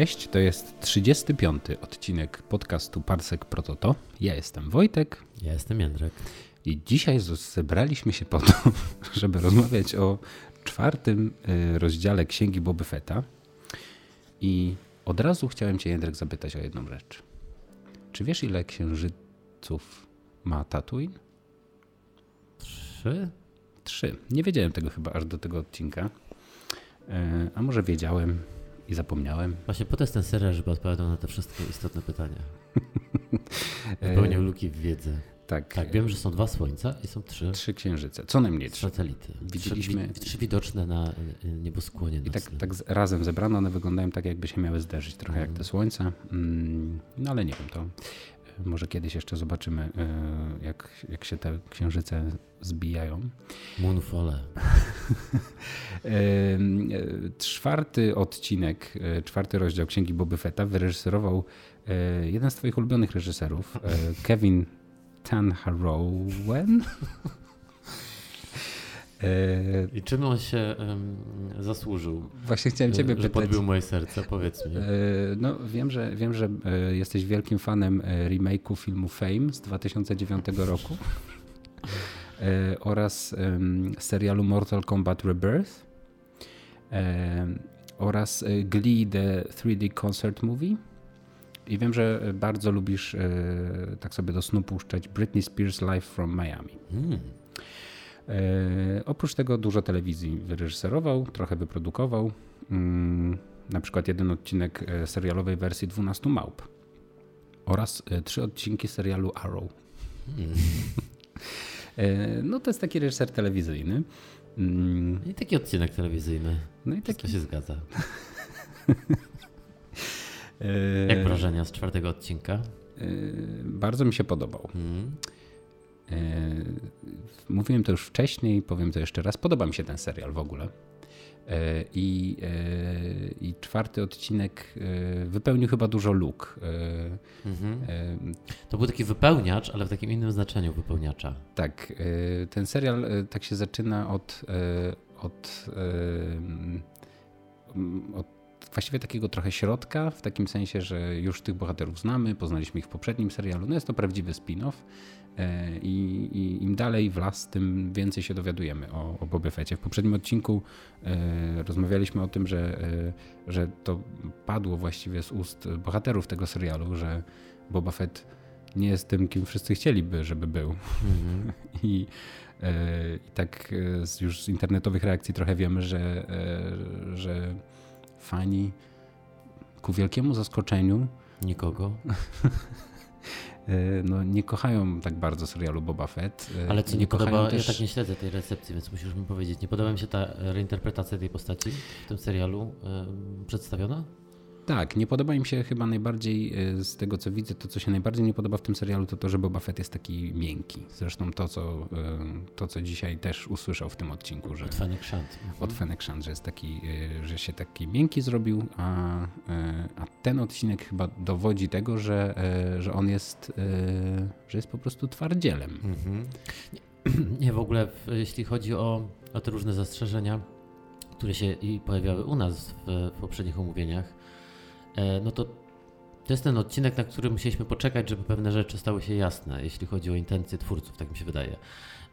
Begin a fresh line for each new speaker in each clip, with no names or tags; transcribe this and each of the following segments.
Cześć, to jest 35. odcinek podcastu Parsek Prototo. Ja jestem Wojtek.
Ja jestem Jędrek.
I dzisiaj zebraliśmy się po to, żeby rozmawiać o czwartym y, rozdziale Księgi Boby Fetta. I od razu chciałem Cię, Jędrek, zapytać o jedną rzecz. Czy wiesz, ile księżyców ma Tatooine?
Trzy?
Trzy. Nie wiedziałem tego chyba aż do tego odcinka. E, a może wiedziałem i zapomniałem.
Właśnie po to jest ten serial, żeby odpowiadał na te wszystkie istotne pytania. Wypełniał luki w wiedzy.
Tak.
Tak, wiem, że są dwa słońca i są trzy,
Trzy księżyce, co najmniej trzy.
satelity.
Widzieliśmy-
Trzy, trzy widoczne na y, nieboskłonie
I tak, tak razem zebrane one wyglądają tak, jakby się miały zderzyć, trochę jak
Mhm.
te słońca. Mm, No ale nie wiem, to e, może kiedyś jeszcze zobaczymy, e, jak, jak się te księżyce zbijają.
Moonfall.
E, Czwarty odcinek, e, czwarty rozdział Księgi Boby Fetta wyreżyserował jeden z twoich ulubionych reżyserów, Kevin. E,
I czym on się em, zasłużył?
Właśnie chciałem ciebie
że
pytać.
podbił moje serce, powiedz mi.
E, No, wiem, że, wiem, że e, jesteś wielkim fanem e, remake'u filmu Fame z 2009 roku e, oraz em, serialu Mortal Kombat Rebirth e, oraz e, Glee The 3D Concert Movie. I wiem, że bardzo lubisz e, tak sobie do snu puszczać Britney Spears Live from Miami.
Mm.
E, oprócz tego dużo telewizji wyreżyserował, trochę wyprodukował. Mm, na przykład jeden odcinek e, serialowej wersji 12 Małp oraz e, trzy odcinki serialu Arrow. No to jest taki reżyser telewizyjny. Mm,
I taki odcinek telewizyjny.
no i taki...
się zgadza. Jak wrażenia z czwartego odcinka?
bardzo mi się podobał.
Mm.
E, Mówiłem to już wcześniej, powiem to jeszcze raz. Podoba mi się ten serial w ogóle. E, I, e, I czwarty odcinek wypełnił chyba dużo luk.
Mhm. To był taki wypełniacz, ale w takim innym znaczeniu wypełniacza.
Tak, ten serial tak się zaczyna od, od, e, od właściwie takiego trochę środka, w takim sensie, że już tych bohaterów znamy, poznaliśmy ich w poprzednim serialu. No jest to prawdziwy spin-off i, i im dalej w las, tym więcej się dowiadujemy o, o Bobie Fecie. W poprzednim odcinku e, rozmawialiśmy o tym, że, e, że to padło właściwie z ust bohaterów tego serialu, że Boba Fett nie jest tym, kim wszyscy chcieliby, żeby był.
Mhm.
I, e, i tak e, z, już z internetowych reakcji trochę wiemy, że, e, że fani ku wielkiemu zaskoczeniu
Nikogo.
e, no, nie kochają tak bardzo serialu Boba Fett. e,
Ale co nie
kochają
podoba,
też...
ja tak nie śledzę tej recepcji, więc musisz mi powiedzieć, nie podoba mi się ta reinterpretacja tej postaci w tym serialu em, przedstawiona?
Tak, nie podoba im się chyba najbardziej e, z tego co widzę, to co się najbardziej nie podoba w tym serialu to to, że Boba Fett jest taki miękki. Zresztą to co, e, to, co dzisiaj też usłyszał w tym odcinku, że
Od Fennec Shand.
Od Shand, że jest taki, y, że się taki miękki zrobił, a, y, a ten odcinek chyba dowodzi tego, że, y, że on jest, y, że jest po prostu twardzielem.
Mhm. Nie, w ogóle jeśli chodzi o, o te różne zastrzeżenia, które się i pojawiały u nas w, w poprzednich omówieniach, no to to jest ten odcinek, na który musieliśmy poczekać, żeby pewne rzeczy stały się jasne, jeśli chodzi o intencje twórców, tak mi się wydaje.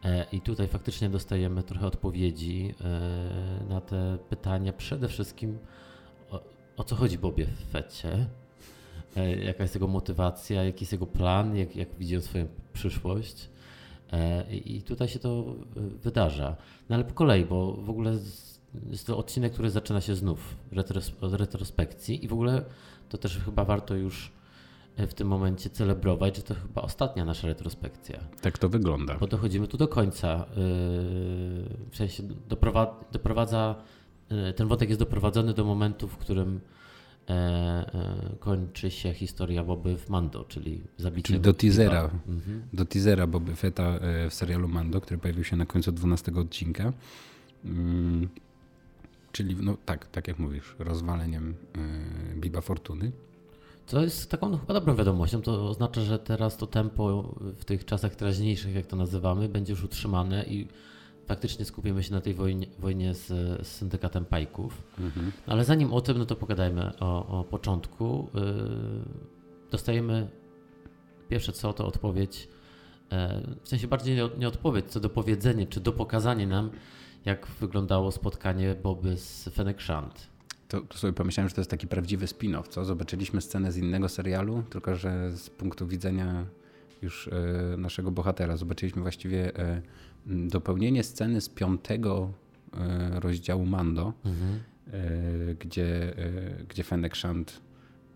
E, I tutaj faktycznie dostajemy trochę odpowiedzi e, na te pytania. Przede wszystkim o, o co chodzi Bobie w Fecie, e, jaka jest jego motywacja, jaki jest jego plan, jak, jak widzi on swoją przyszłość. E, I tutaj się to e, wydarza. No ale po kolei, bo w ogóle jest to odcinek, który zaczyna się znów retros, od retrospekcji i w ogóle to też chyba warto już e, w tym momencie celebrować, że to chyba ostatnia nasza retrospekcja.
Tak to wygląda.
Bo dochodzimy tu do końca. Yy, w sensie doprowa- doprowadza, yy, ten wątek jest doprowadzony do momentu, w którym e, e, kończy się historia Boby w Mando, czyli zabicie.
Czyli do teasera.
Mhm.
Do teasera Boby Fetta e, w serialu Mando, który pojawił się na końcu 12 odcinka. Czyli, no tak, tak jak mówisz, rozwaleniem y, Biba Fortuny.
Co jest taką no, chyba dobrą wiadomością, to oznacza, że teraz to tempo w tych czasach teraźniejszych, jak to nazywamy, będzie już utrzymane i faktycznie skupimy się na tej wojnie, wojnie z, z syndykatem Pajków.
Mhm.
Ale zanim o tym, no to pogadajmy o, o początku. Yy, dostajemy pierwsze co to odpowiedź, e, w sensie bardziej nie, nie odpowiedź, co do powiedzenia, czy do pokazania nam, jak wyglądało spotkanie Boby z Fennec Shand.
To, to sobie pomyślałem, że to jest taki prawdziwy spin-off, co? Zobaczyliśmy scenę z innego serialu, tylko że z punktu widzenia już e, naszego bohatera. Zobaczyliśmy właściwie e, dopełnienie sceny z piątego e, rozdziału Mando,
Mhm.
gdzie, gdzie Fennec Shand,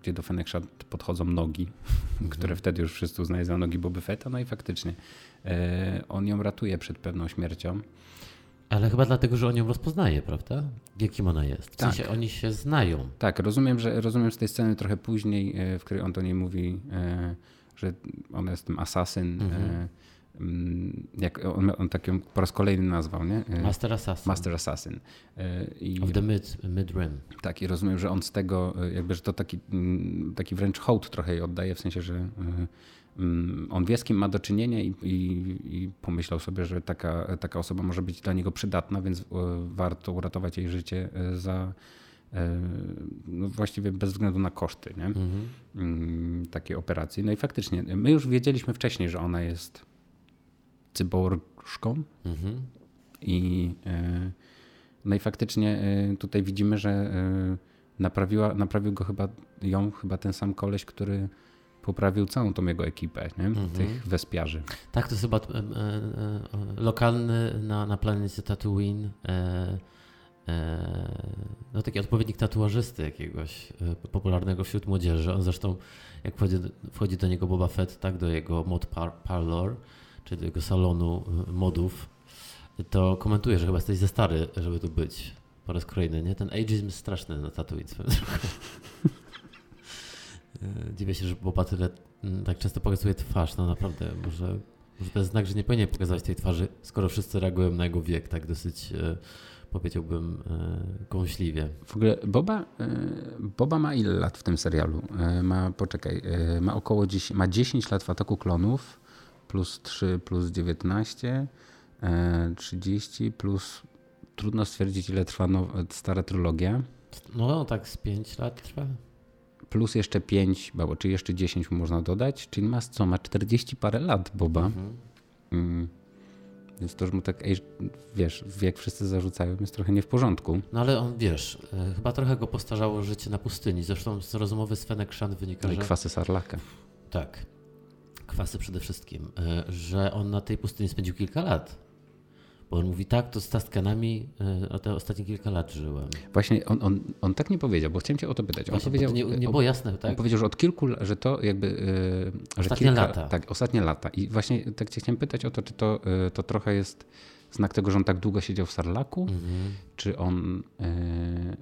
gdzie do Fennec Shand podchodzą nogi, które wtedy już wszyscy uznają za nogi Boby Fetta, no i faktycznie on ją ratuje przed pewną śmiercią.
Ale chyba dlatego, że on ją rozpoznaje, prawda? Jakim ona jest. W
Tak.
sensie oni się znają.
Tak, rozumiem, że rozumiem z tej sceny trochę później, e, w której on do niej mówi, e, że ona jest tym asasyn.
Mhm.
e, mm, Jak on, on tak ją po raz kolejny nazwał, nie?
Master Assassin.
Master Assassin. I,
Of the mid, mid Rim.
tak, i rozumiem, że on z tego, jakby, że to taki, mm, taki wręcz hołd trochę jej oddaje, w sensie, że on wie, z kim ma do czynienia i, i, i pomyślał sobie, że taka, taka osoba może być dla niego przydatna, więc e, warto uratować jej życie e, za e, no właściwie bez względu na koszty nie?
Mhm.
Mm, takiej operacji. No i faktycznie, my już wiedzieliśmy wcześniej, że ona jest cyborżką
Mhm.
i, no i faktycznie tutaj widzimy, że naprawiła, naprawił go chyba, ją chyba ten sam koleś, który poprawił całą tą jego ekipę, nie?
Mhm.
tych wespiarzy.
Tak, to jest chyba e, e, e, lokalny na, na planecie Tatooine. E, e, no taki odpowiednik tatuażysty jakiegoś e, popularnego wśród młodzieży. On zresztą, jak wchodzi, wchodzi do niego Boba Fett, tak, do jego mod par, parlor, czy do jego salonu modów, to komentuje, że chyba jesteś za stary, żeby tu być po raz kolejny, nie? Ten ageism jest straszny na Tatooine Dziwię się, że Boba tyle mm, tak często pokazuje twarz, no naprawdę, może, może to jest znak, że nie powinien pokazywać tej twarzy, skoro wszyscy reagują na jego wiek, tak dosyć, e, powiedziałbym, e, kąśliwie.
W ogóle Boba, e, Boba ma ile lat w tym serialu? E, Ma, poczekaj, e, ma około 10, ma 10 lat w Ataku Klonów, plus 3, plus 19, e, 30, plus trudno stwierdzić ile trwa now, stara trylogia,
No tak z 5 lat trwa.
Plus jeszcze 5, bo czy jeszcze 10 mu można dodać, czyli ma co, ma 40 parę lat Boba.
Mhm.
Mm. Więc to, że mu tak, wiesz, wiek wszyscy zarzucają, jest trochę nie w porządku.
No ale on, wiesz, e, chyba trochę go postarzało życie na pustyni. Zresztą z rozmowy z Fennec Shand wynika,
No i
że...
kwasy sarlaka.
Tak. Kwasy przede wszystkim. e, Że on na tej pustyni spędził kilka lat. Bo on mówi, tak, to z Taskanami e, o te ostatnie kilka lat żyłem.
Właśnie on, on, on tak nie powiedział, bo chciałem cię o to pytać. On
Właśnie,
powiedział,
nie, nie było jasne,
on
tak?
powiedział, że od kilku, l- że to jakby, yy, że
Ostatnie
kilka,
lata.
Tak, ostatnie lata. I właśnie tak cię chciałem pytać o to, czy to, yy, to trochę jest znak tego, że on tak długo siedział w Sarlaku,
Mhm.
czy on, yy,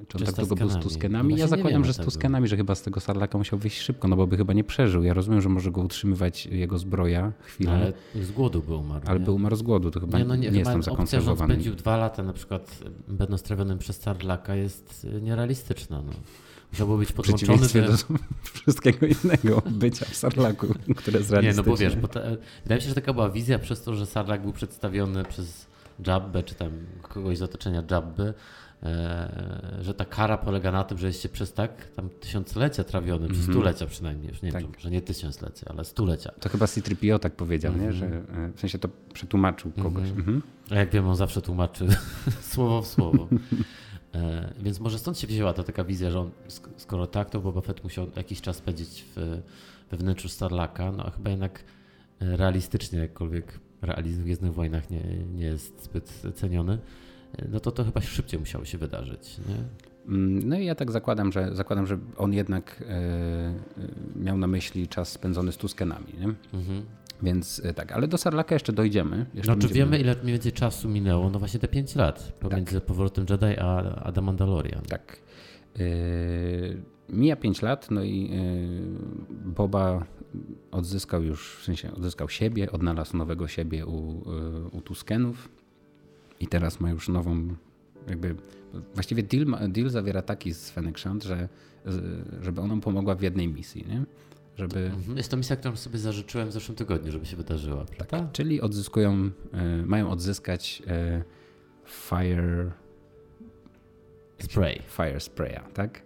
czy on
Czy
tak długo był z
Tuskenami? No
ja zakładam, że z. Tuskenami, że chyba z tego Sarlaka musiał wyjść szybko, no bo by chyba nie przeżył. Ja rozumiem, że może go utrzymywać jego zbroja chwilę, ale,
Ale z głodu był umarł. nie?
by umarł z głodu, to chyba nie,
no nie,
nie
chyba
jest tam
opcja, że on
zakonserwowany.
spędził dwa lata na przykład e, będąc trawionym przez Sarlaka jest e, nierealistyczna. No. Musiałby być podłączony do...
do wszystkiego innego bycia w Sarlaku, które jest
Nie, no bo wiesz, bo ta, e, wydaje mi się, że taka była wizja przez to, że Sarlak był przedstawiony przez Jabbę, czy tam kogoś z otoczenia Jabby, e, że ta kara polega na tym, że jest się przez tak tam tysiąclecia trawiony, przez
Mhm.
stulecia przynajmniej, już nie
Tak.
wiem, że nie tysiąclecia, ale stulecia.
To chyba C-3PO tak powiedział, nie?
Mhm.
że e, w sensie to przetłumaczył kogoś.
Mhm.
Mhm.
A jak wiem, on zawsze tłumaczy słowo w słowo. E, więc może stąd się wzięła ta taka wizja, że on, sk- skoro tak, to Boba Fett musiał jakiś czas spędzić w, we wnętrzu Starlaka, no a chyba jednak realistycznie, jakkolwiek realizm w Gwiezdnych Wojnach nie, nie jest zbyt ceniony, no to to chyba szybciej musiało się wydarzyć, nie?
Mm, No i ja tak zakładam, że zakładam, że on jednak e, e, miał na myśli czas spędzony z Tuskenami, nie?
Mhm.
Więc e, tak, ale do Sarlaka jeszcze dojdziemy. Jeszcze
No czy wiemy, ile mniej więcej czasu minęło? No właśnie te 5 lat pomiędzy powrotem Jedi a, a The Mandalorian.
Tak. E, Mija 5 lat, no i e, Boba odzyskał już, w sensie odzyskał siebie, odnalazł nowego siebie u, e, u Tuskenów i teraz ma już nową, jakby, właściwie deal, deal zawiera taki z Shand, że żeby ona pomogła w jednej misji, nie? Żeby,
Mhm. Jest to misja, którą sobie zażyczyłem w zeszłym tygodniu, żeby się wydarzyła, prawda?
czyli odzyskują, e, mają odzyskać e, Fire
Spray.
Fire Spraya, tak?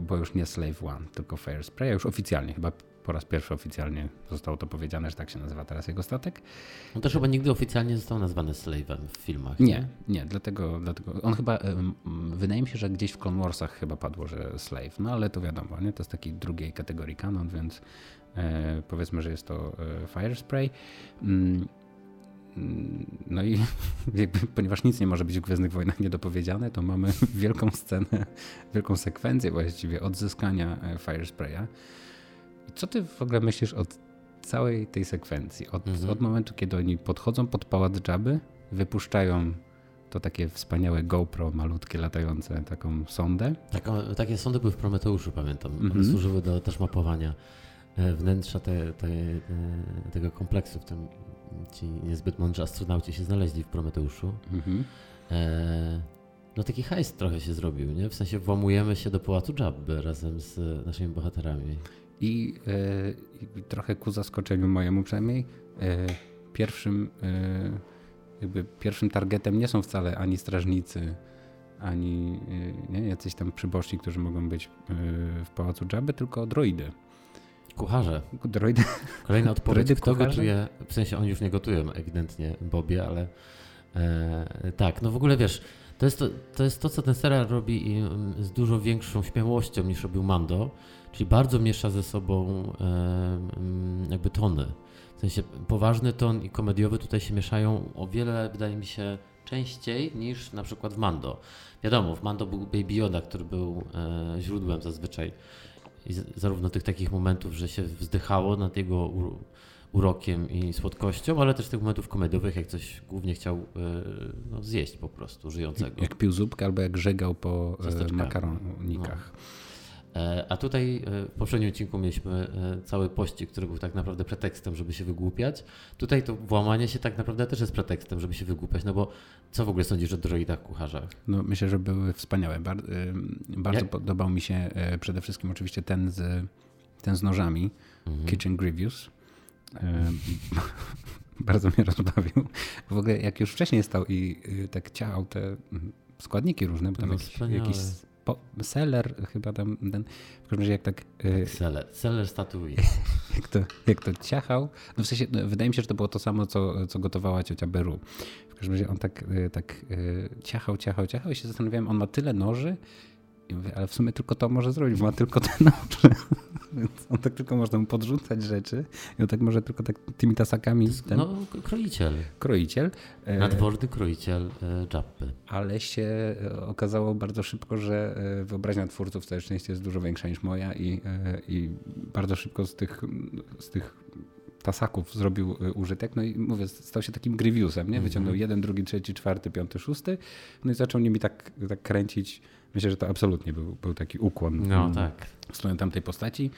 Bo, już nie Slave One, tylko Fire Spraya, już oficjalnie, chyba po raz pierwszy oficjalnie zostało to powiedziane, że tak się nazywa teraz jego statek.
On też chyba nigdy oficjalnie został nazwany Slave'em w filmach.
Nie, nie, nie dlatego, dlatego on chyba, wydaje mi się, że gdzieś w Clone Warsach chyba padło, że Slave, no ale to wiadomo, nie? to jest takiej drugiej kategorii kanon, więc e, powiedzmy, że jest to e, Fire Spray. No i ponieważ nic nie może być w Gwiezdnych Wojnach niedopowiedziane, to mamy wielką scenę, wielką sekwencję właściwie odzyskania e, Fire Spraya. I co ty w ogóle myślisz o całej tej sekwencji? Od, mhm. od momentu, kiedy oni podchodzą pod pałac Jabby, wypuszczają to takie wspaniałe GoPro malutkie, latające, taką sondę.
Tak, o, takie sondy były w Prometeuszu, pamiętam. Mhm. służyły do też mapowania e, wnętrza te, te, te, tego kompleksu, w tym ci niezbyt mądrzy astronauci się znaleźli w Prometeuszu. Mhm. E, no taki hajs trochę się zrobił, nie? W sensie włamujemy się do pałacu Jabby razem z naszymi bohaterami.
I, e, trochę ku zaskoczeniu mojemu przynajmniej, e, pierwszym, e, jakby pierwszym targetem nie są wcale ani strażnicy, ani e, nie, jacyś tam przyboczni, którzy mogą być e, w pałacu Jabby, tylko droidy.
Kucharze.
Droidy.
Kolejna odpowiedź. Droidy Kto kucharze? gotuje? W sensie oni już nie gotują ewidentnie Bobie, ale e, tak, no w ogóle wiesz, to jest to, to jest to, co ten serial robi mm, z dużo większą śmiałością niż robił Mando, czyli bardzo miesza ze sobą e, mm, jakby tony. W sensie poważny ton i komediowy tutaj się mieszają o wiele, wydaje mi się, częściej niż na przykład w Mando. Wiadomo, w Mando był Baby Yoda, który był e, źródłem zazwyczaj i zarówno tych takich momentów, że się wzdychało nad jego urokiem i słodkością, ale też tych momentów komediowych, jak coś głównie chciał e, no, zjeść po prostu żyjącego.
Jak pił zupkę albo jak żegał po e, makaronikach. No.
E, a tutaj w poprzednim odcinku mieliśmy cały pościg, który był tak naprawdę pretekstem, żeby się wygłupiać. Tutaj to włamanie się tak naprawdę też jest pretekstem, żeby się wygłupiać, no bo co w ogóle sądzisz o droidach kucharzach?
No myślę, że były wspaniałe. Bardzo, bardzo Jak? podobał mi się przede wszystkim oczywiście ten z, ten z nożami, mhm. Kitchen Grievous bardzo mnie rozbawił. W ogóle jak już wcześniej stał i y, tak ciał te mm, składniki różne, bo tam no, jakiś, jakiś po, seller chyba tam ten, w każdym razie jak tak...
Y, seller, seller statuje.
Jak to, jak to ciachał, no w sensie no, wydaje mi się, że to było to samo, co, co gotowała ciocia Beru. W każdym razie on tak, y, tak ciachał, ciachał, ciachał i się zastanawiałem, on ma tyle noży, i mówię, ale w sumie tylko to może zrobić, bo ma tylko te noże. Więc on tak tylko można mu podrzucać rzeczy i on tak może tylko tak tymi tasakami. Ten...
No, kroiciel.
Kroiciel.
E, Nadworny kroiciel e, Jappy.
Ale się e, okazało bardzo szybko, że wyobraźnia twórców całe szczęście jest dużo większa niż moja i, i bardzo szybko z tych, z tych tasaków zrobił użytek. No i mówię, stał się takim Grievousem, nie? Wyciągnął -hmm. jeden, drugi, trzeci, czwarty, piąty, szósty. No i zaczął nimi tak, tak kręcić Myślę, że to absolutnie był, był taki ukłon
no, tak.
w stronę tamtej postaci.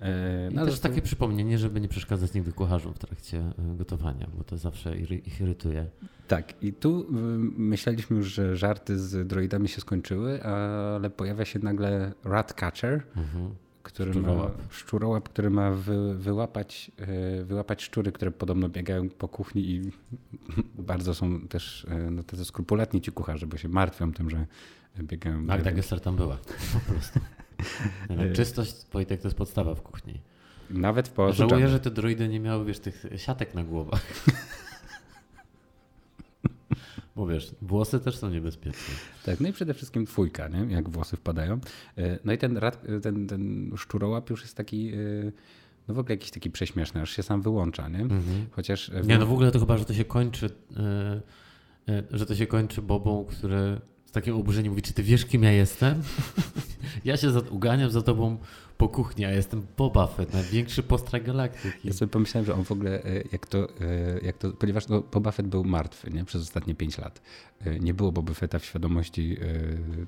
E, no, I też to... takie przypomnienie, żeby nie przeszkadzać nigdy kucharzom w trakcie e, gotowania, bo to zawsze ich irytuje.
Tak, i tu myśleliśmy już, że żarty z droidami się skończyły, ale pojawia się nagle Ratcatcher, mhm. który szczurołap. ma szczurołap, który ma wy, wyłapać, e, wyłapać szczury, które podobno biegają po kuchni i bardzo są też no, tacy skrupulatni ci kucharze, bo się martwią tym, że biegają.
Magda Gessler tam była, po prostu. czystość, Wojtek, to jest podstawa w kuchni.
Nawet w Pałacu
Żałuję, że te droidy nie miały, wiesz, tych siatek na głowach. Bo wiesz, włosy też są niebezpieczne.
Tak, no i przede wszystkim twójka, nie? jak włosy wpadają. E, no i ten, ten, ten szczurołap już jest taki, no w ogóle jakiś taki prześmieszny, aż się sam wyłącza, nie? Mhm.
Chociaż... Nie, no w ogóle to chyba, że to się kończy, że to się kończy Bobą, który takim oburzeniem mówi, czy ty wiesz, kim ja jestem? ja się za, uganiam za tobą po kuchni, a jestem Boba Fett, największy postra galaktyki.
Ja sobie pomyślałem, że on w ogóle, e, jak to, e, jak to ponieważ no, Boba Fett był martwy nie? przez ostatnie pięć lat. E, nie było Boba Fetta w świadomości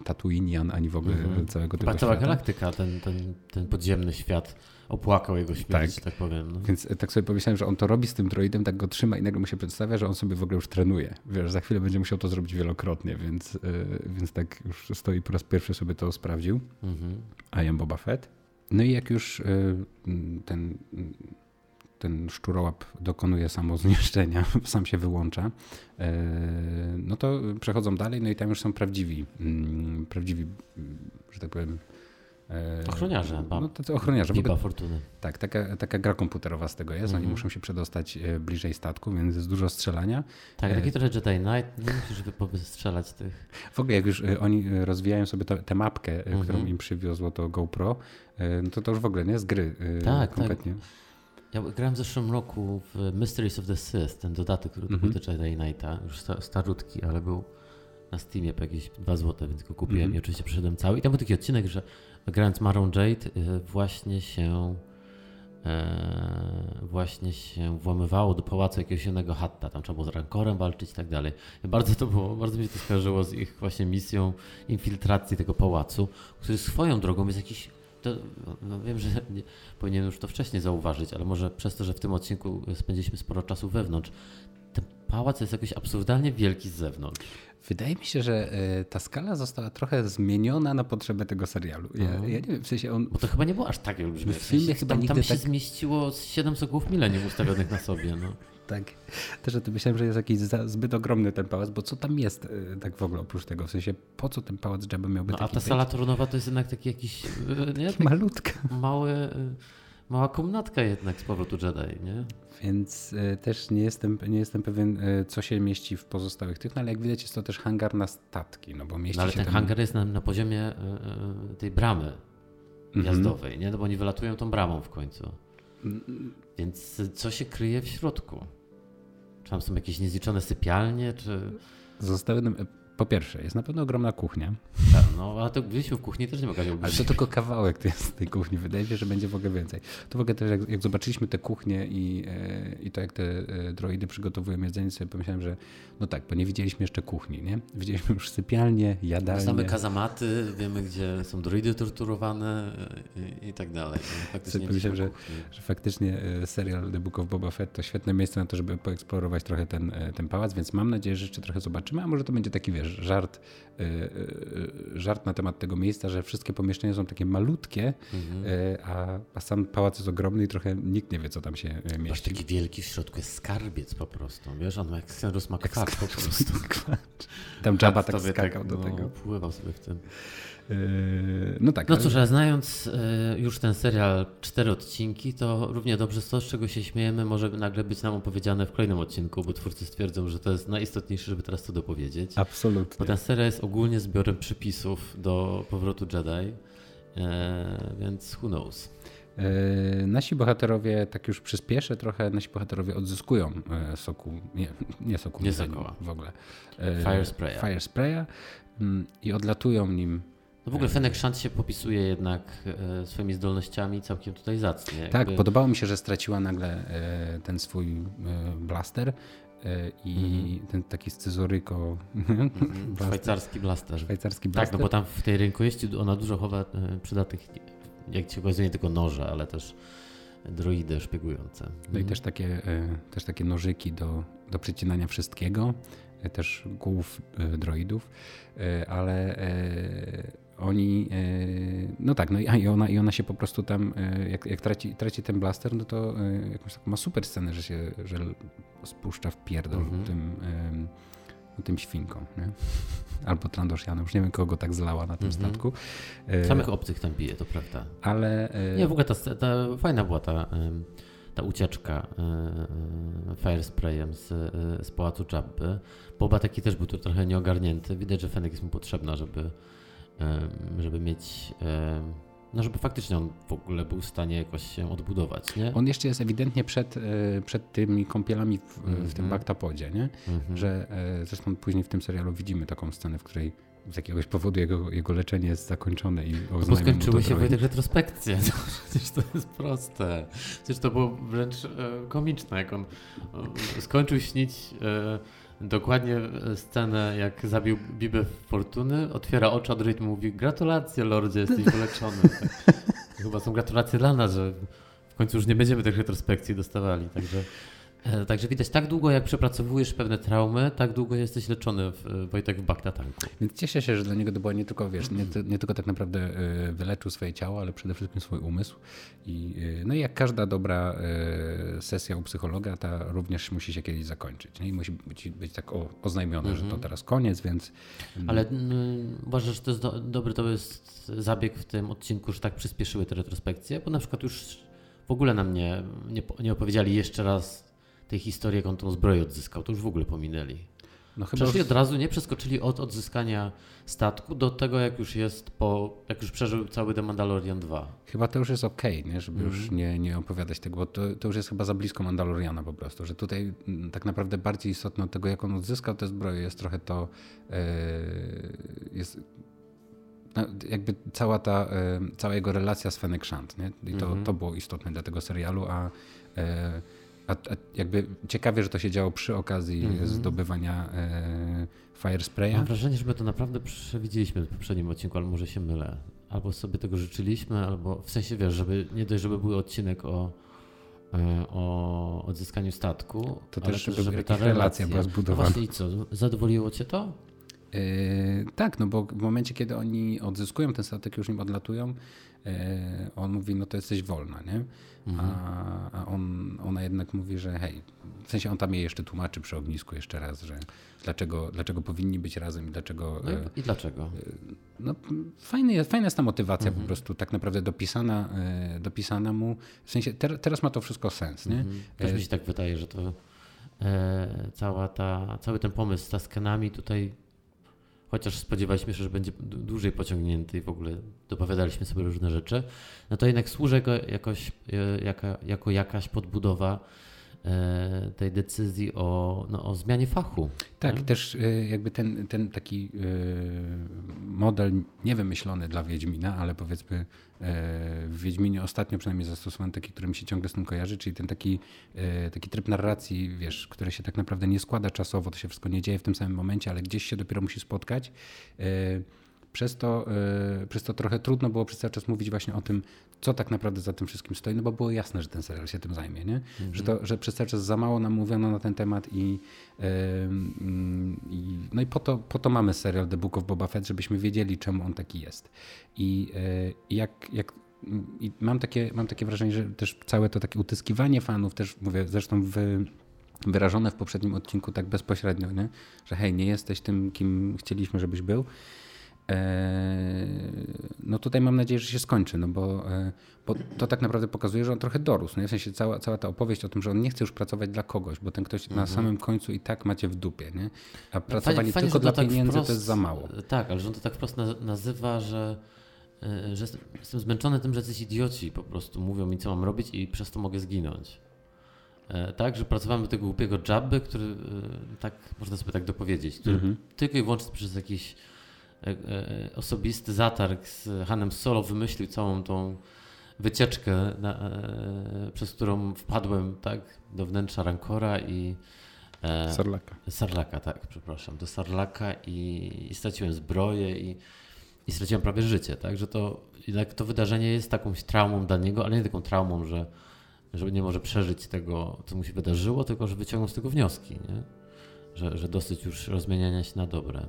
Tatooinian, ani w ogóle mhm. całego tego Chyba
cała galaktyka, ten, ten, ten podziemny świat opłakał jego śmierć, tak, tak powiem. No.
Więc tak sobie pomyślałem, że on to robi z tym droidem, tak go trzyma i nagle mu się przedstawia, że on sobie w ogóle już trenuje. Wiesz, za chwilę będzie musiał to zrobić wielokrotnie, więc, yy, więc tak już stoi po raz pierwszy sobie to sprawdził. Mhm. I am Boba Fett. No i jak już yy, ten ten szczurołap dokonuje samozniszczenia, sam się wyłącza, no to przechodzą dalej, no i tam już są prawdziwi, mm, prawdziwi, że tak powiem,
E, ochroniarze.
No, to ochroniarze.
Biba Fortuny.
Tak, taka, taka gra komputerowa z tego jest. Oni mhm. muszą się przedostać e, bliżej statku, więc jest dużo strzelania.
Tak, taki e... trochę Jedi Knight. Nie musisz strzelać tych.
W ogóle jak już oni rozwijają sobie tę mapkę, mhm. którą im przywiozło to GoPro, no to to już w ogóle nie z gry tak, kompletnie. Tak.
Ja grałem w zeszłym roku w Mysteries of the Sith, ten dodatek, który mhm. był do Jedi Knighta, już starutki, ale był na Steamie po jakieś 2 zł, więc go kupiłem mm -hmm. i oczywiście przeszedłem cały. I tam był taki odcinek, że grając Marą Jade y, właśnie się e, właśnie się włamywało do pałacu jakiegoś innego hatta, tam trzeba było z rankorem walczyć i tak dalej. Bardzo to było, bardzo mi się to skojarzyło z ich właśnie misją infiltracji tego pałacu, który swoją drogą jest jakiś to, no wiem, że nie, powinienem już to wcześniej zauważyć, ale może przez to, że w tym odcinku spędziliśmy sporo czasu wewnątrz, pałac jest jakoś absurdalnie wielki z zewnątrz.
Wydaje mi się, że e, ta skala została trochę zmieniona na potrzeby tego serialu. Ja, mhm. ja nie wiem, w sensie on...
Bo to chyba nie było aż takie olbrzymie. W filmie chyba tam, tam się tak... zmieściło 7 soków milenium ustawionych na sobie. No.
Tak. Też o tym myślałem, że jest jakiś zbyt ogromny ten pałac, bo co tam jest e, tak w ogóle oprócz tego? W sensie, po co ten pałac Jabba miałby no,
taki A ta sala tronowa to jest jednak taki jakiś...
E, nie? Tak Malutka.
Mały, mała komnatka jednak z powrotu Jedi, nie?
Więc e, też nie jestem, nie jestem pewien, e, co się mieści w pozostałych tych, no ale jak widać jest to też hangar na statki, no bo mieści no,
ale
się
ten
tam...
hangar jest na, na poziomie e, tej bramy mhm. jazdowej, nie? No bo oni wylatują tą bramą w końcu. Mm. Więc co się kryje w środku? Czy tam są jakieś niezliczone sypialnie, czy...
Zostały nam po pierwsze, jest na pewno ogromna kuchnia.
Tak, no ale to byliśmy w kuchni też nie mogli
Ale to tylko kawałek jest tej kuchni. Wydaje się, że będzie w ogóle więcej. To w ogóle też jak, jak zobaczyliśmy tę kuchnię i, e, i to jak te e, droidy przygotowują jedzenie, sobie pomyślałem, że no tak, bo nie widzieliśmy jeszcze kuchni, nie? Widzieliśmy już sypialnię, jadalnię.
Znamy kazamaty, wiemy gdzie są droidy torturowane i, i tak dalej.
Faktycznie pomyślałem, że, że faktycznie e, serial The Book of Boba Fett to świetne miejsce na to, żeby poeksplorować trochę ten, ten pałac, więc mam nadzieję, że jeszcze trochę zobaczymy, a może to będzie taki, wiesz, żart, e, e, żart na temat tego miejsca, że wszystkie pomieszczenia są takie malutkie, mhm. E, a, a sam pałac jest ogromny i trochę nikt nie wie, co tam się mieści. Masz
taki wielki w środku jest skarbiec po prostu. Wiesz, on ma jak ma kwacz po prostu.
Tam Jabba tak skakał tak, do
no,
tego.
Pływał sobie w tym.
Yy, no tak.
No cóż, ale znając yy, już ten serial, cztery odcinki, to równie dobrze to, z czego się śmiejemy, może nagle być nam opowiedziane w kolejnym odcinku, bo twórcy stwierdzą, że to jest najistotniejsze, żeby teraz to dopowiedzieć.
Absolutnie.
Bo ten serial jest ogólnie zbiorem przypisów do powrotu Jedi, yy, więc who knows.
Nasi bohaterowie, tak już przyspieszę trochę, nasi bohaterowie odzyskują soku, nie, nie soku,
nie sokoła.
w ogóle.
Fire Spraya.
Fire Spraya mm, i odlatują nim
no w ogóle Fenek Szant się popisuje jednak e, swoimi zdolnościami całkiem tutaj zacnie.
Jakby... Tak, podobało mi się, że straciła nagle e, ten swój e, blaster i mm. ten taki scyzoryko.
-hmm. Szwajcarski blaster.
Szwajcarski blaster.
Tak, no bo tam w tej rękojeści ona dużo chowa przydatnych, jak się okazuje, nie tylko noże, ale też droidy szpiegujące.
No i mhm. też takie, też takie nożyki do, do przycinania wszystkiego, też głów droidów, ale oni, e, no tak, no i ona, i ona się po prostu tam, e, jak, jak traci, traci ten blaster, no to e, jakąś taką ma super scenę, że się, że spuszcza w pierdol -hmm. tym, tym świnkom, nie? Albo Trandoshianem, już nie wiem kogo tak zlała na tym -hmm. statku.
Samych obcych tam bije, to prawda.
Ale...
Nie, w ogóle ta, ta fajna była ta, ta ucieczka fire sprayem z, z pałacu Jabby. Boba taki też był tu trochę nieogarnięty. Widać, że Fenek jest mu potrzebna, żeby żeby mieć, no żeby faktycznie on w ogóle był w stanie jakoś się odbudować, nie?
On jeszcze jest ewidentnie przed, e, przed tymi kąpielami w, mm -hmm. w tym mhm. baktapodzie, nie? Mm -hmm. Że e, zresztą później w tym serialu widzimy taką scenę, w której z jakiegoś powodu jego, jego leczenie jest zakończone i
no bo skończyły się Wojtek retrospekcje. No, przecież to jest proste. Przecież to było wręcz e, komiczne, jak on e, skończył śnić e, dokładnie scenę, jak zabił Bibę Fortuny, otwiera oczy, a druid mówi gratulacje Lordzie, jesteś wyleczony. Chyba są gratulacje dla nas, że w końcu już nie będziemy tych retrospekcji dostawali, także... E, także widać, tak długo jak przepracowujesz pewne traumy, tak długo jesteś leczony w, Wojtek w Bagdatanku.
Więc cieszę się, że dla niego to było nie tylko, wiesz, nie, nie tylko tak naprawdę e, wyleczył swoje ciało, ale przede wszystkim swój umysł. I, e, no i jak każda dobra sesja u psychologa, ta również musi się kiedyś zakończyć. Nie? I musi być, być tak oznajmione, że to mhm. teraz koniec, więc...
Ale mm, uważasz, że to jest do, dobry to jest zabieg w tym odcinku, że tak przyspieszyły te retrospekcje? Bo na przykład już w ogóle nam nie, nie, nie opowiedzieli jeszcze raz tej historii, jak on tą zbroję odzyskał, to już w ogóle pominęli. No chyba Przeszli od razu, nie przeskoczyli od odzyskania statku do tego, jak już jest po, jak już przeżył cały The Mandalorian 2.
Chyba to już jest okej, okay, żeby mm. już mhm. nie, nie opowiadać tego, bo to, to już jest chyba za blisko Mandaloriana po prostu, że tutaj mm, tak naprawdę bardziej istotne od tego, jak on odzyskał tę zbroję, jest trochę to, yy, jest no, jakby cała ta, yy, cała jego relacja z Fennec Shand, nie? I to, mm -hmm. to było istotne dla tego serialu, a yy, a, a, jakby ciekawie, że to się działo przy okazji mm -hmm. zdobywania e, Fire Spraya.
Mam wrażenie, że my to naprawdę przewidzieliśmy w poprzednim odcinku, ale może się mylę. Albo sobie tego życzyliśmy, albo w sensie wiesz, żeby nie dość, żeby był odcinek o, e, o odzyskaniu statku.
To też, żeby, żeby ta relacja, relacja była zbudowana. No
właśnie i co, zadowoliło cię to?
Yy, tak, no bo w momencie, kiedy oni odzyskują ten statek, już nim odlatują, on mówi, no to jesteś wolna, nie? Mhm. A, a on, ona jednak mówi, że hej, w sensie on tam jej jeszcze tłumaczy przy ognisku jeszcze raz, że dlaczego, dlaczego powinni być razem i dlaczego...
No i, i dlaczego? E,
no, fajny, fajna jest ta motywacja mhm. po prostu tak naprawdę dopisana, e, dopisana mu. W sensie ter, teraz ma to wszystko sens, nie? Mhm.
Też mi się tak wydaje, że to e, cała ta, cały ten pomysł z taskenami tutaj chociaż spodziewaliśmy się, że będzie dłużej pociągnięty i w ogóle dopowiadaliśmy sobie różne rzeczy, no to jednak służy jako, jakoś, e, jaka, jako jakaś podbudowa tej decyzji o, no, o zmianie fachu.
Tak, tak, też e, jakby ten, ten taki e, model niewymyślony dla Wiedźmina, ale powiedzmy w Wiedźminie ostatnio przynajmniej zastosowany taki, który mi się ciągle z tym kojarzy, czyli ten taki, taki tryb narracji, wiesz, który się tak naprawdę nie składa czasowo, to się wszystko nie dzieje w tym samym momencie, ale gdzieś się dopiero musi spotkać. Przez to, przez to trochę trudno było przez cały czas mówić właśnie o tym, co tak naprawdę za tym wszystkim stoi, no bo było jasne, że ten serial się tym zajmie, nie? Mhm. Że, to, że przez cały czas za mało nam mówiono na ten temat i, yy, i no i po to, po to mamy serial The Book of Boba Fett, żebyśmy wiedzieli, czemu on taki jest. I yy, jak, jak i mam takie, mam takie wrażenie, że też całe to takie utyskiwanie fanów, też mówię, zresztą w wyrażone w poprzednim odcinku tak bezpośrednio, nie? że hej, nie jesteś tym, kim chcieliśmy, żebyś był. E, no tutaj mam nadzieję, że się skończy, no bo, e, bo to tak naprawdę pokazuje, że on trochę dorósł. No w sensie cała, cała ta opowieść o tym, że on nie chce już pracować dla kogoś, bo ten ktoś mhm. na samym końcu i tak macie w dupie, nie? A pracowanie fajnie, tylko dla tak pieniędzy wprost, to jest za mało.
Tak, ale że on to tak wprost nazywa, że, e, że jestem zmęczony tym, że jesteś idioci po prostu mówią mi, co mam robić i przez to mogę zginąć. Tak, że pracowałem do tego głupiego jabby, który tak, można sobie tak dopowiedzieć, który mhm. tylko i wyłącznie przez jakiś E, e, osobisty zatarg z Hanem Solo wymyślił całą tą wycieczkę, na, e, przez którą wpadłem tak, do wnętrza Rancora i
e, Sarlaka.
Sarlaka, tak, przepraszam, do Sarlaka i, i straciłem zbroję i, i straciłem prawie życie, tak, że to jednak to wydarzenie jest takąś traumą dla niego, ale nie taką traumą, że, że nie może przeżyć tego, co mu się wydarzyło, tylko że wyciągnął z tego wnioski, nie? Że, że dosyć już rozmieniania się na dobre.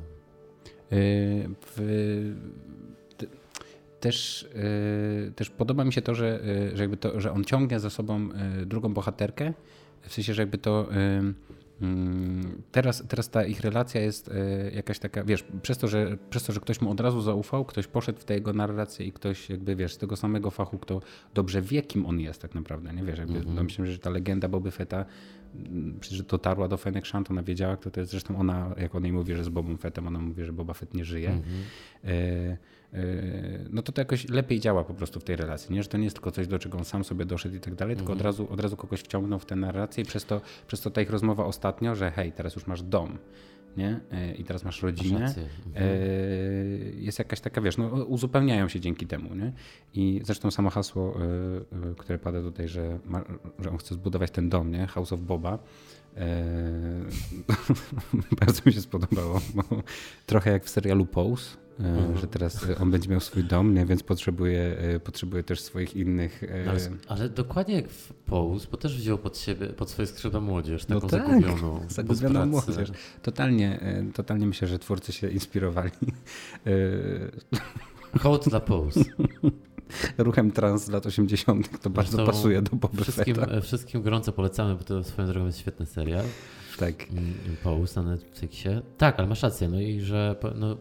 Y, w, też, y, też podoba mi się to, że, y, że, jakby to, że on ciągnie za sobą drugą bohaterkę, w sensie, że jakby to teraz, teraz ta ich relacja jest jakaś taka, wiesz, przez to, że, przez to, że ktoś mu od razu zaufał, ktoś poszedł w tę jego narrację i ktoś jakby, wiesz, z tego samego fachu, kto dobrze wie, kim on jest tak naprawdę, nie wiesz, jakby, mm -hmm. myślę, że ta legenda Boby Fetta przecież dotarła do Fennec Shand, ona wiedziała, kto to jest. Zresztą ona, jak ona jej mówi, że z Bobą Fettem, ona mówi, że Boba Fett nie żyje. Mm -hmm. e, e, no to to jakoś lepiej działa po prostu w tej relacji, nie? że to nie jest tylko coś, do czego on sam sobie doszedł i tak dalej, tylko od mhm. razu, od razu kogoś wciągnął w tę narrację i przez to, przez to ta ich rozmowa ostatnio, że hej, teraz już masz dom nie? E, i teraz masz rodzinę, mhm. jest jakaś taka, wiesz, no, uzupełniają się dzięki temu. Nie? I zresztą samo hasło, które pada tutaj, że, ma, że on chce zbudować ten dom, nie? House of Boba, bardzo mi się spodobało, trochę jak w serialu Pose, mhm. że teraz on będzie miał swój dom, nie? więc potrzebuje, potrzebuje też swoich innych.
Ale, ale dokładnie jak w Pose, bo też wziął pod siebie, pod swoje skrzydła młodzież, taką no tak, zagubioną.
Zagubioną młodzież. Totalnie, totalnie myślę, że twórcy się inspirowali.
Hołd dla Pose.
ruchem trans z lat 80. to bardzo pasuje do Boba
wszystkim. Wszystkim gorąco polecamy, bo to swoją drogą jest świetny serial.
Tak.
Pose na Netflixie. Tak, ale masz rację. No i że, no,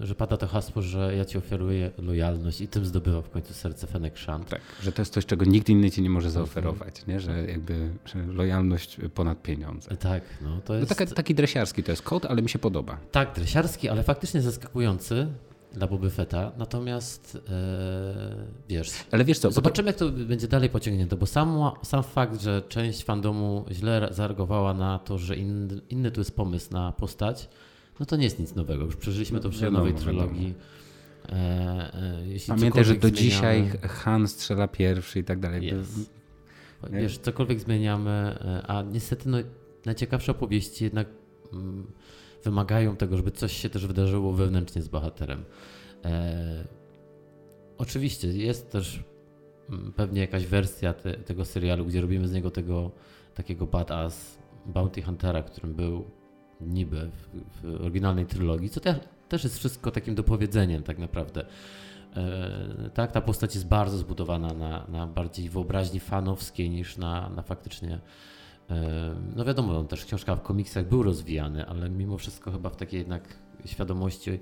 że pada to hasło, że ja ci oferuję lojalność i tym zdobywa w końcu serce Fenek Shant.
Tak, że to jest coś, czego nikt inny ci nie może zaoferować, nie? że jakby że lojalność ponad pieniądze.
Tak, no to
no
jest...
No taki, taki dresiarski to jest kod, ale mi się podoba.
Tak, dresiarski, ale faktycznie zaskakujący, dla Boby Fetta. Natomiast e, wiesz.
Ale wiesz co?
Zobaczymy, jak to będzie dalej pociągnięte, bo sam, sam fakt, że część fandomu źle zareagowała na to, że inny, inny tu jest pomysł na postać, no to nie jest nic nowego. Już przeżyliśmy to przy nowej trylogii.
E, e, Pamiętaj, że do zmieniamy, dzisiaj Han strzela pierwszy i tak dalej.
Yes. Wiesz, cokolwiek zmieniamy, e, a niestety no, najciekawsze opowieści jednak. Mm, wymagają tego, żeby coś się też wydarzyło wewnętrznie z bohaterem. E, oczywiście jest też mm, pewnie jakaś wersja te, tego serialu, gdzie robimy z niego tego takiego badass bounty huntera, którym był niby w, w oryginalnej trylogii, co te, też jest wszystko takim dopowiedzeniem tak naprawdę. E, tak, ta postać jest bardzo zbudowana na, na bardziej wyobraźni fanowskiej niż na, na faktycznie no wiadomo, on też książka w komiksach był rozwijany, ale mimo wszystko chyba w takiej jednak świadomości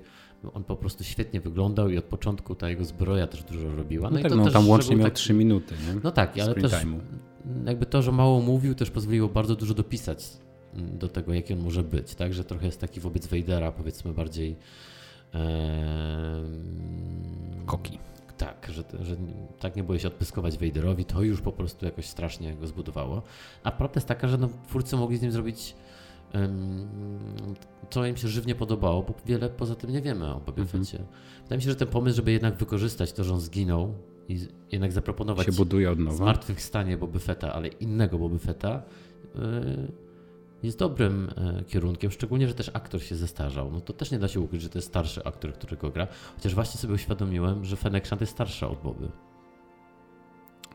on po prostu świetnie wyglądał i od początku ta jego zbroja też dużo robiła.
No, no i tak, to no, też, tam łącznie miał tak, 3 minuty, nie?
No tak, ale też jakby to, że mało mówił, też pozwoliło bardzo dużo dopisać do tego, jaki on może być, tak? Że trochę jest taki wobec Vadera, powiedzmy bardziej
e, koki
tak, że, że tak nie było się odpyskować Vaderowi, to już po prostu jakoś strasznie go zbudowało. A prawda jest taka, że no, twórcy mogli z nim zrobić co im się żywnie podobało, bo wiele poza tym nie wiemy o Bobie mhm. Fetcie. Wydaje mi się, że ten pomysł, żeby jednak wykorzystać to, że on zginął i jednak zaproponować
się buduje od nowa.
zmartwychwstanie Boby Fetta, ale innego Boby Fetta, yy, jest dobrym e, kierunkiem, szczególnie, że też aktor się zestarzał. No to też nie da się ukryć, że to jest starszy aktor, który go gra. Chociaż właśnie sobie uświadomiłem, że Fennec Shand jest starsza od Boby.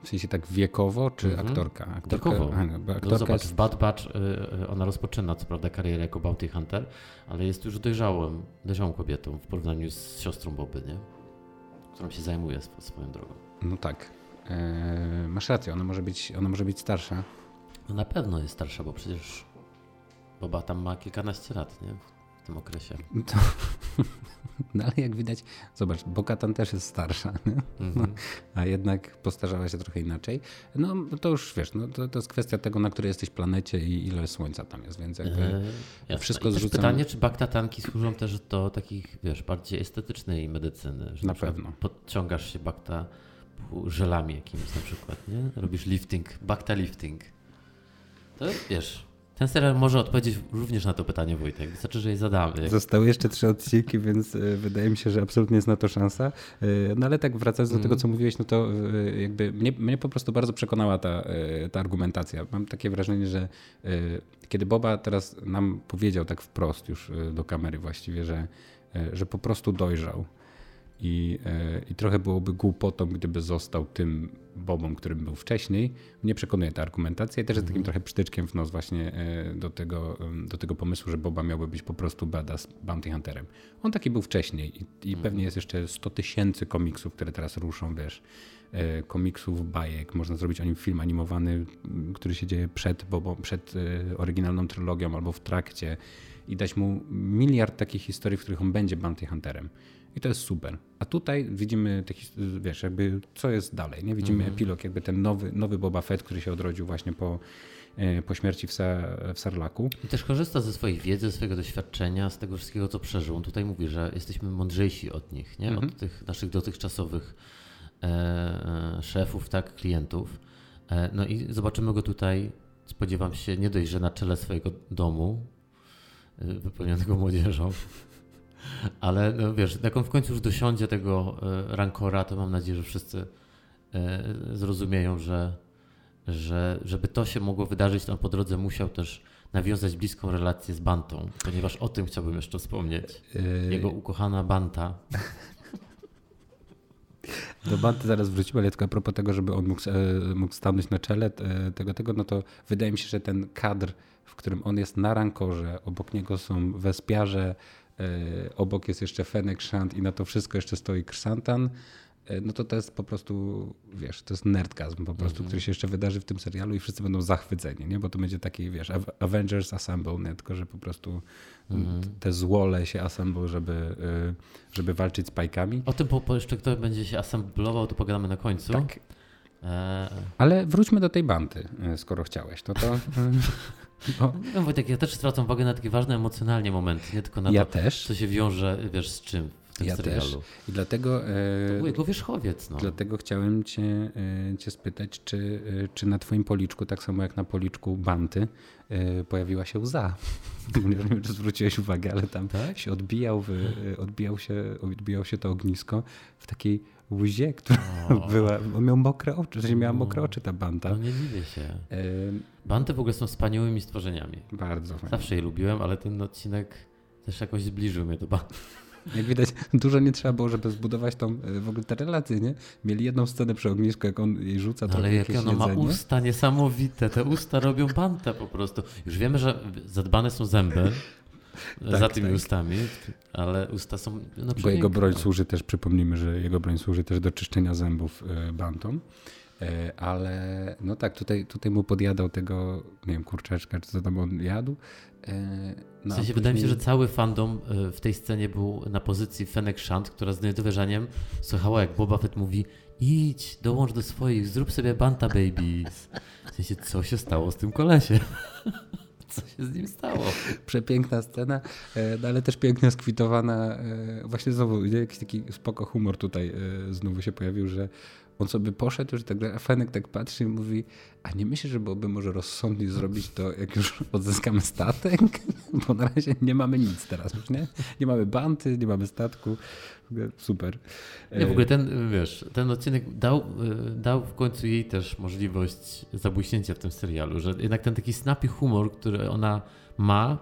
W sensie tak wiekowo, czy mhm. aktorka?
aktorka? Wiekowo. A, no, aktorka no zobacz, jest... w Bad Batch y, ona rozpoczyna co prawda karierę jako Bounty Hunter, ale jest już dojrzałym, dojrzałą kobietą w porównaniu z siostrą Boby, nie? którą się zajmuje swoją drogą.
No tak. Eee, masz rację, ona może być, ona może być starsza.
No na pewno jest starsza, bo przecież Boba tam ma kilkanaście lat, nie? W tym okresie. To,
no ale jak widać, zobacz, Bokatan też jest starsza, mm -hmm. a jednak postarzała się trochę inaczej. No to już wiesz, no, to, to jest kwestia tego, na której jesteś planecie i ile słońca tam jest, więc jakby
eee, wszystko zrzucam... pytanie, czy baktatanki służą też do takich, wiesz, bardziej estetycznej medycyny.
Że na, na pewno.
Podciągasz się bakta żelami jakimiś na przykład, nie? Robisz lifting, bakta lifting. To wiesz, ten serial może odpowiedzieć również na to pytanie, Wojtek. Wystarczy, że je zadamy.
Zostały jeszcze trzy odcinki, więc e, wydaje mi się, że absolutnie jest na to szansa. E, no ale tak wracając do tego, co mm. mówiłeś, no to e, jakby mnie, mnie po prostu bardzo przekonała ta, ta argumentacja. Mam takie wrażenie, że kiedy Boba teraz nam powiedział tak wprost już do kamery właściwie, że, że po prostu dojrzał i, e, I trochę byłoby głupotą, gdyby został tym Bobą, którym był wcześniej. Mnie przekonuje ta argumentacja i też jest takim mhm. trochę przytyczkiem w nos właśnie e, do tego, do tego pomysłu, że Boba miałby być po prostu badass bounty hunterem. On taki był wcześniej i, i mhm. pewnie jest jeszcze 100 tysięcy komiksów, które teraz ruszą, wiesz, e, komiksów, bajek. Można zrobić o nim film animowany, który się dzieje przed, Bobą, przed oryginalną trylogią albo w trakcie i dać mu miliard takich historii, w których on będzie bounty hunterem. I to jest super. A tutaj widzimy, te, wiesz, jakby co jest dalej. Nie widzimy mhm. epilog, jakby ten nowy, nowy Boba Fett, który się odrodził właśnie po, e, po śmierci w, Sa, w Sarlaku.
I też korzysta ze swojej wiedzy, ze swojego doświadczenia, z tego wszystkiego, co przeżył. On tutaj mówi, że jesteśmy mądrzejsi od nich, nie? Mhm. od tych naszych dotychczasowych e, e, szefów, tak, klientów. E, no i zobaczymy go tutaj, spodziewam się, nie dość, że na czele swojego domu, e, wypełnionego młodzieżą, ale no, wiesz, jak on w końcu już dosiądzie tego e, rankora, to mam nadzieję, że wszyscy e, zrozumieją, że, że żeby to się mogło wydarzyć, to on po drodze musiał też nawiązać bliską relację z Bantą, ponieważ o tym chciałbym jeszcze wspomnieć. Jego ukochana Banta.
Do Banty zaraz wrócimy, ale tylko a propos tego, żeby on mógł, e, mógł stanąć na czele e, tego, tego, no to wydaje mi się, że ten kadr, w którym on jest na rankorze, obok niego są wespiarze, e, obok jest jeszcze Fenek Shant i na to wszystko jeszcze stoi Krsantan, no to to jest po prostu, wiesz, to jest nerdgazm po prostu, mm -hmm. który się jeszcze wydarzy w tym serialu i wszyscy będą zachwyceni, nie? Bo to będzie taki, wiesz, Avengers Assemble, nie? Tylko, że po prostu mm. te złole się assemble, żeby, y, żeby walczyć z pajkami.
O tym po, po jeszcze kto będzie się assemblował, to pogadamy na końcu.
Tak. E... Ale wróćmy do tej bandy, skoro chciałeś. No to...
No. no Wojtek, ja też zwracam uwagę na takie ważne emocjonalnie momenty, nie tylko na
ja
to,
też.
co się wiąże, wiesz, z czym w tym
ja
serialu.
Też. I dlatego...
E, to był jego wierzchowiec. No.
Dlatego chciałem cię, e, cię spytać, czy, e, czy na twoim policzku, tak samo jak na policzku Banty, pojawiła się łza. Nie wiem, czy zwróciłeś uwagę, ale tam tak? się odbijał, odbijał się, odbijał się to ognisko w takiej łzie, która o. była, on miał mokre oczy, że miała mokre oczy ta banta.
No nie dziwię się. Banty w ogóle są wspaniałymi stworzeniami.
Bardzo.
Zawsze je lubiłem, ale ten odcinek też jakoś zbliżył mnie do banty.
Jak widać, dużo nie trzeba było, żeby zbudować tą, e, w ogóle te relacje, nie? Mieli jedną scenę przy ognisku, jak on jej rzuca to
Ale
jak
ona ma usta niesamowite, te usta robią bantę po prostu. Już wiemy, że zadbane są zęby tak, za tymi tak. ustami, ale usta są no,
Bo jego broń służy też, przypomnijmy, że jego broń służy też do czyszczenia zębów e, bantą. E, ale no tak, tutaj, tutaj mu podjadał tego, nie wiem, kurczaczka, czy co tam on jadł.
No, w sensie wydaje mi się, że cały fandom e, w tej scenie był na pozycji Fennec Shand, która z niedowierzaniem słuchała jak Boba Fett mówi idź, dołącz do swoich, zrób sobie Banta Babies. W sensie, co się stało z tym kolesie? Co się z nim stało?
Przepiękna scena, e, no ale też pięknie skwitowana. Właśnie znowu jakiś taki spoko humor tutaj znowu się pojawił, że on sobie poszedł już tak dalej, a Fenek tak patrzy i mówi, a nie myślisz, że byłoby może rozsądniej zrobić to, jak już odzyskamy statek? Bo na razie nie mamy nic teraz już, nie? Nie mamy banty, nie mamy statku. Super.
Nie, w ogóle ten, wiesz, ten odcinek dał, dał w końcu jej też możliwość zabłyśnięcia w tym serialu, że jednak ten taki snappy humor, który ona ma,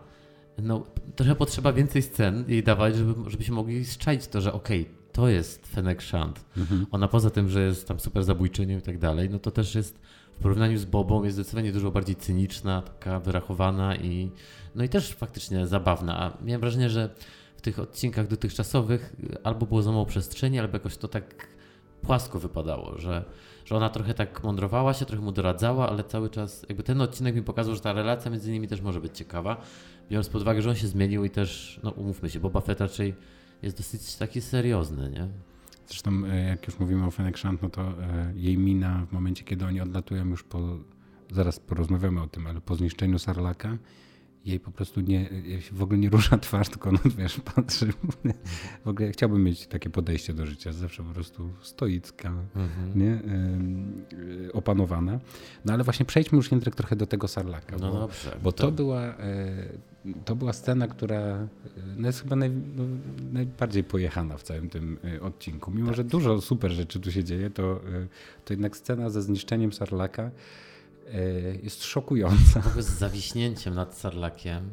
no trochę potrzeba więcej scen jej dawać, żeby, żebyśmy mogli strzelić to, że okej, okay, to jest Fennec Shand. Mhm. Ona poza tym, że jest tam super zabójczynią i tak dalej, no to też jest w porównaniu z Bobą jest zdecydowanie dużo bardziej cyniczna, taka wyrachowana i no i też faktycznie zabawna. A miałem wrażenie, że w tych odcinkach dotychczasowych albo było za mało przestrzeni, albo jakoś to tak płasko wypadało, że, że ona trochę tak mądrowała się, trochę mu doradzała, ale cały czas jakby ten odcinek mi pokazał, że ta relacja między nimi też może być ciekawa, biorąc pod uwagę, że on się zmienił i też, no umówmy się, Boba Fett raczej jest dosyć taki seriozny, nie?
Zresztą e, jak już mówimy o Fennec Shand, no to e, jej mina w momencie, kiedy oni odlatują już po, zaraz porozmawiamy o tym, ale po zniszczeniu Sarlaka, jej po prostu nie, w ogóle nie rusza twarz, tylko no, wiesz, patrzy. W ogóle chciałbym mieć takie podejście do życia, zawsze po prostu stoicka, mhm. nie? Yy, opanowana. No ale właśnie przejdźmy już Jędrek trochę do tego Sarlaka, no bo, dobrze, bo to, to była yy, to była scena, która no jest chyba naj, no, najbardziej pojechana w całym tym yy, odcinku. Mimo, tak. że dużo super rzeczy tu się dzieje, to, to jednak scena ze zniszczeniem Sarlaka E, jest szokująca.
Z zawiśnięciem nad Sarlakiem.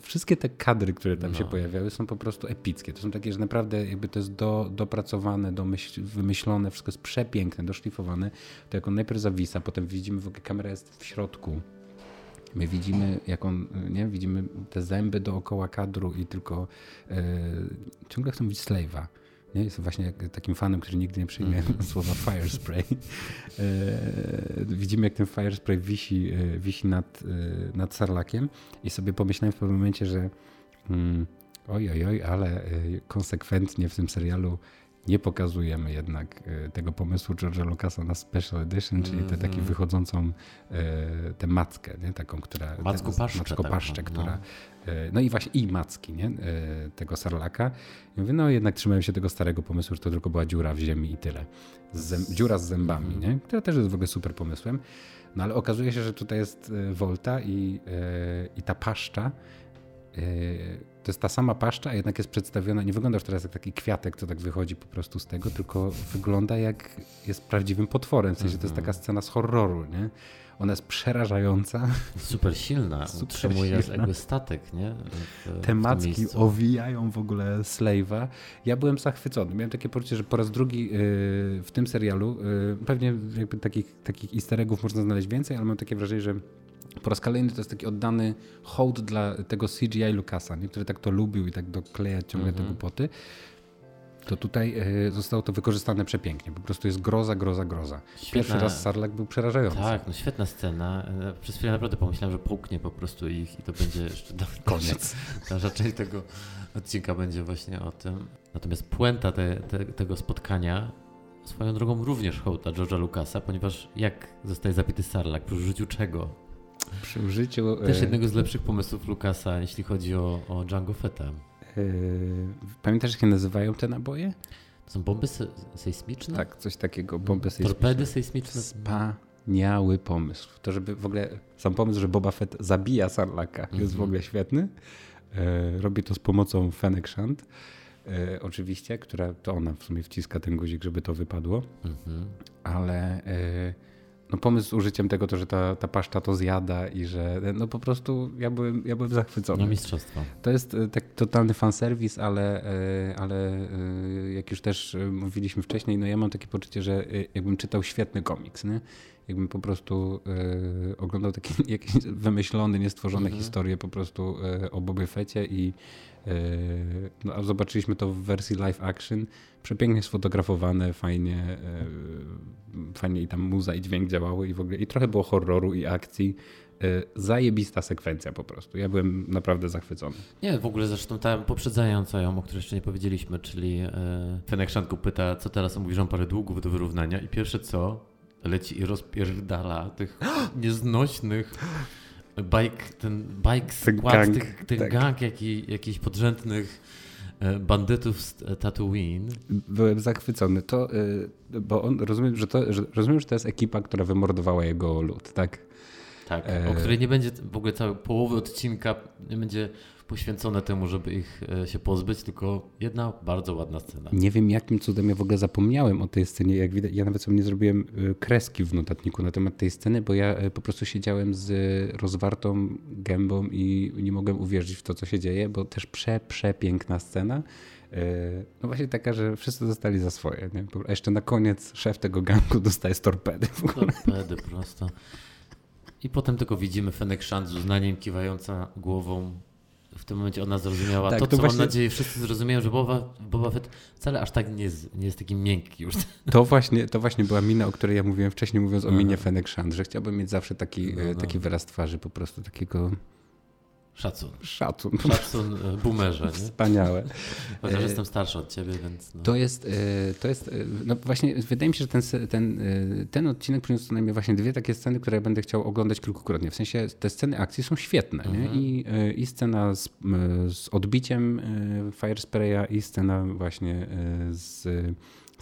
Wszystkie te kadry, które tam no. się pojawiały, są po prostu epickie. To są takie, że naprawdę jakby to jest do, dopracowane, domyśl, wymyślone, wszystko jest przepiękne, doszlifowane. To jak on najpierw zawisa, potem widzimy, w ogóle kamera jest w środku. My widzimy, jak on, nie, widzimy te zęby dookoła kadru i tylko e, ciągle chcą być slave'a nie? Jest właśnie takim fanem, który nigdy nie przyjmie mm. słowa fire spray. E, widzimy, jak ten fire spray wisi, e, wisi nad, nad sarlakiem i sobie pomyślałem w pewnym momencie, że mm, oj, oj, oj, ale konsekwentnie w tym serialu nie pokazujemy jednak e, tego pomysłu George'a Lucasa na Special Edition, czyli tę taką mhm. wychodzącą e, tę mackę, nie? taką, która...
Macku paszczę.
Macko paszczę, tak, która... No. no i właśnie i macki, nie? tego sarlaka. I mówię, no jednak trzymałem się tego starego pomysłu, że to tylko była dziura w ziemi i tyle. Zem, dziura z zębami, mhm. nie? która też jest w ogóle super pomysłem. No ale okazuje się, że tutaj jest Volta i, i ta paszcza to jest ta sama paszcza, a jednak jest przedstawiona, nie wygląda już teraz jak taki kwiatek, co tak wychodzi po prostu z tego, tylko wygląda jak jest prawdziwym potworem, w sensie to jest taka scena z horroru, nie? Ona jest przerażająca.
Super silna, Super utrzymuje silna. jakby statek, nie?
W, Te macki owijają w ogóle Slave'a. Ja byłem zachwycony. Miałem takie poczucie, że po raz drugi yy, w tym serialu, yy, pewnie takich, takich easter eggów można znaleźć więcej, ale mam takie wrażenie, że po raz kolejny to jest taki oddany hołd dla tego CGI Lucasa, nie? który tak to lubił i tak dokleja ciągle -hmm. te głupoty. To tutaj e, zostało to wykorzystane przepięknie. Po prostu jest groza, groza, groza. Świetna. Pierwszy raz Sarlak był przerażający.
Tak, no świetna scena. E, przez chwilę naprawdę pomyślałem, że połknie po prostu ich i to będzie jeszcze
koniec.
Ta część tego odcinka będzie właśnie o tym. Natomiast puenta te, te, tego spotkania swoją drogą również hołda George'a Lucasa, ponieważ jak zostaje zabity Sarlak? Przy użyciu czego?
Przy użyciu...
Też e, jednego z lepszych pomysłów Lucasa, jeśli chodzi o, o Django Fetta.
Yy, pamiętasz, jak się nazywają te naboje?
To są bomby se sejsmiczne?
Tak, coś takiego, bomby sejsmiczne.
Torpedy sejsmiczne?
Wspaniały pomysł. To, żeby w ogóle, sam pomysł, że Boba Fett zabija Sarlaka mm -hmm. jest w mhm. ogóle świetny. E, robi to z pomocą Fennec Shand. E, oczywiście, która to ona w sumie wciska ten guzik, żeby to wypadło. Mm -hmm. Ale e, no pomysł z użyciem tego, to, że ta, ta paszcza to zjada i że no po prostu ja byłem, ja byłem zachwycony.
No mistrzostwo.
To jest e, tak totalny fanserwis, ale, e, ale e, jak już też mówiliśmy wcześniej, no ja mam takie poczucie, że jakbym czytał świetny komiks, nie? Jakbym po prostu oglądał takie jakieś wymyślone, niestworzone mhm. historie po prostu o Bobie Fecie i no, a zobaczyliśmy to w wersji live action przepięknie sfotografowane, fajnie, e, fajnie i tam muza i dźwięk działały i w ogóle i trochę było horroru i akcji. E, zajebista sekwencja po prostu. Ja byłem naprawdę zachwycony.
Nie, w ogóle zresztą ta poprzedzająca ją, o której jeszcze nie powiedzieliśmy, czyli e, Fenek Szanku pyta, co teraz mówisz, że parę długów do wyrównania i pierwsze co, leci i rozpierdala tych nieznośnych bike, ten bike skład, gang, tych, tych tak. gang jaki, jakichś podrzędnych E, bandytów z Tatooine.
Byłem zachwycony. To, e, bo on, rozumiem, że to, że, rozumiem, że to jest ekipa, która wymordowała jego lud, tak?
Tak, e... o której nie będzie w ogóle całej połowy odcinka, nie będzie poświęcone temu, żeby ich e, się pozbyć, tylko jedna bardzo ładna scena.
Nie wiem, jakim cudem ja w ogóle zapomniałem o tej scenie. Jak widać, ja nawet sobie nie zrobiłem e, kreski w notatniku na temat tej sceny, bo ja e, po prostu siedziałem z rozwartą gębą i nie mogłem uwierzyć w to, co się dzieje, bo też prze, przepiękna scena. No właśnie taka, że wszyscy zostali za swoje. Nie? A jeszcze na koniec szef tego gangu dostaje z torpedy.
Torpedy prosto. I potem tylko widzimy Fenek Szant z uznaniem kiwająca głową w tym momencie ona zrozumiała tak, to, to, co właśnie... mam nadzieję wszyscy zrozumieją, że Boba, Boba Fett wcale aż tak nie jest, nie jest taki miękki już.
To właśnie, to właśnie była mina, o której ja mówiłem wcześniej, mówiąc o minie Fennec Shand, że chciałbym mieć zawsze taki, no, no. taki wyraz twarzy, po prostu takiego
Szacun.
Szacun.
Szacun e, boomerze. Nie?
Wspaniałe.
Chociaż e, jestem starszy od ciebie, więc. No.
To jest, e, to jest, no właśnie, wydaje mi się, że ten, ten, ten odcinek przyniósł co najmniej właśnie dwie takie sceny, które będę chciał oglądać kilkukrotnie. W sensie te sceny akcji są świetne. Mhm. Nie? I, I scena z, z odbiciem Fire Spraya, i scena właśnie z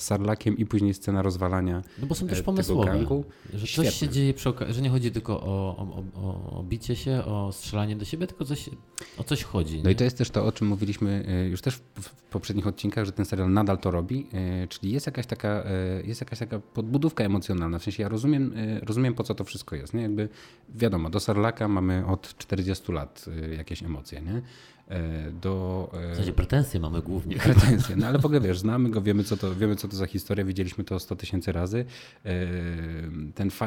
Sarlakiem i później scena rozwalania
No bo są też e, pomysłowe, że coś Świetne. się dzieje przy okazji, że nie chodzi tylko o, o, o, o bicie się, o strzelanie do siebie, tylko coś, o coś chodzi.
No
nie?
i to jest też to, o czym mówiliśmy e, już też w poprzednich odcinkach, że ten serial nadal to robi, e, czyli jest jakaś taka, jest jakaś taka podbudówka emocjonalna, w sensie ja rozumiem, rozumiem po co to wszystko jest, nie? Jakby wiadomo, do Sarlaka mamy od 40 lat jakieś emocje, nie?
E, do... E, w sensie pretensje mamy głównie.
Pretensje, no ale w ogóle wiesz, znamy go, wiemy co to, wiemy co to za historia, widzieliśmy to 100 tysięcy razy. E, ten, fi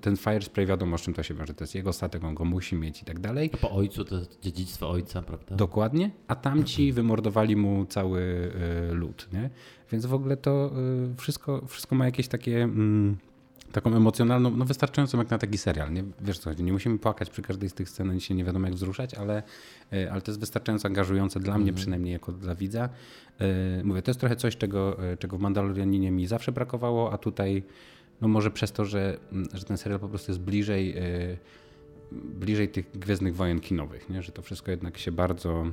ten Fire Spray wiadomo, z czym to się wiąże, to jest jego statek, on go musi mieć i tak dalej.
Po ojcu, to jest dziedzictwo ojca, prawda?
Dokładnie, a tamci wymordowali mu cały lud, nie? Więc w ogóle to wszystko, wszystko ma jakieś takie... Mm, taką emocjonalną, no wystarczającą jak na taki serial. Nie, wiesz co nie musimy płakać przy każdej z tych scen, ani się nie wiadomo jak wzruszać, ale, e, ale to jest wystarczająco angażujące dla mnie mm -hmm. przynajmniej jako dla widza. E, mówię, to jest trochę coś, czego, e, czego w Mandalorianinie mi zawsze brakowało, a tutaj no może przez to, że, że ten serial po prostu jest bliżej, bliżej tych Gwiezdnych Wojen kinowych, nie? że to wszystko jednak się bardzo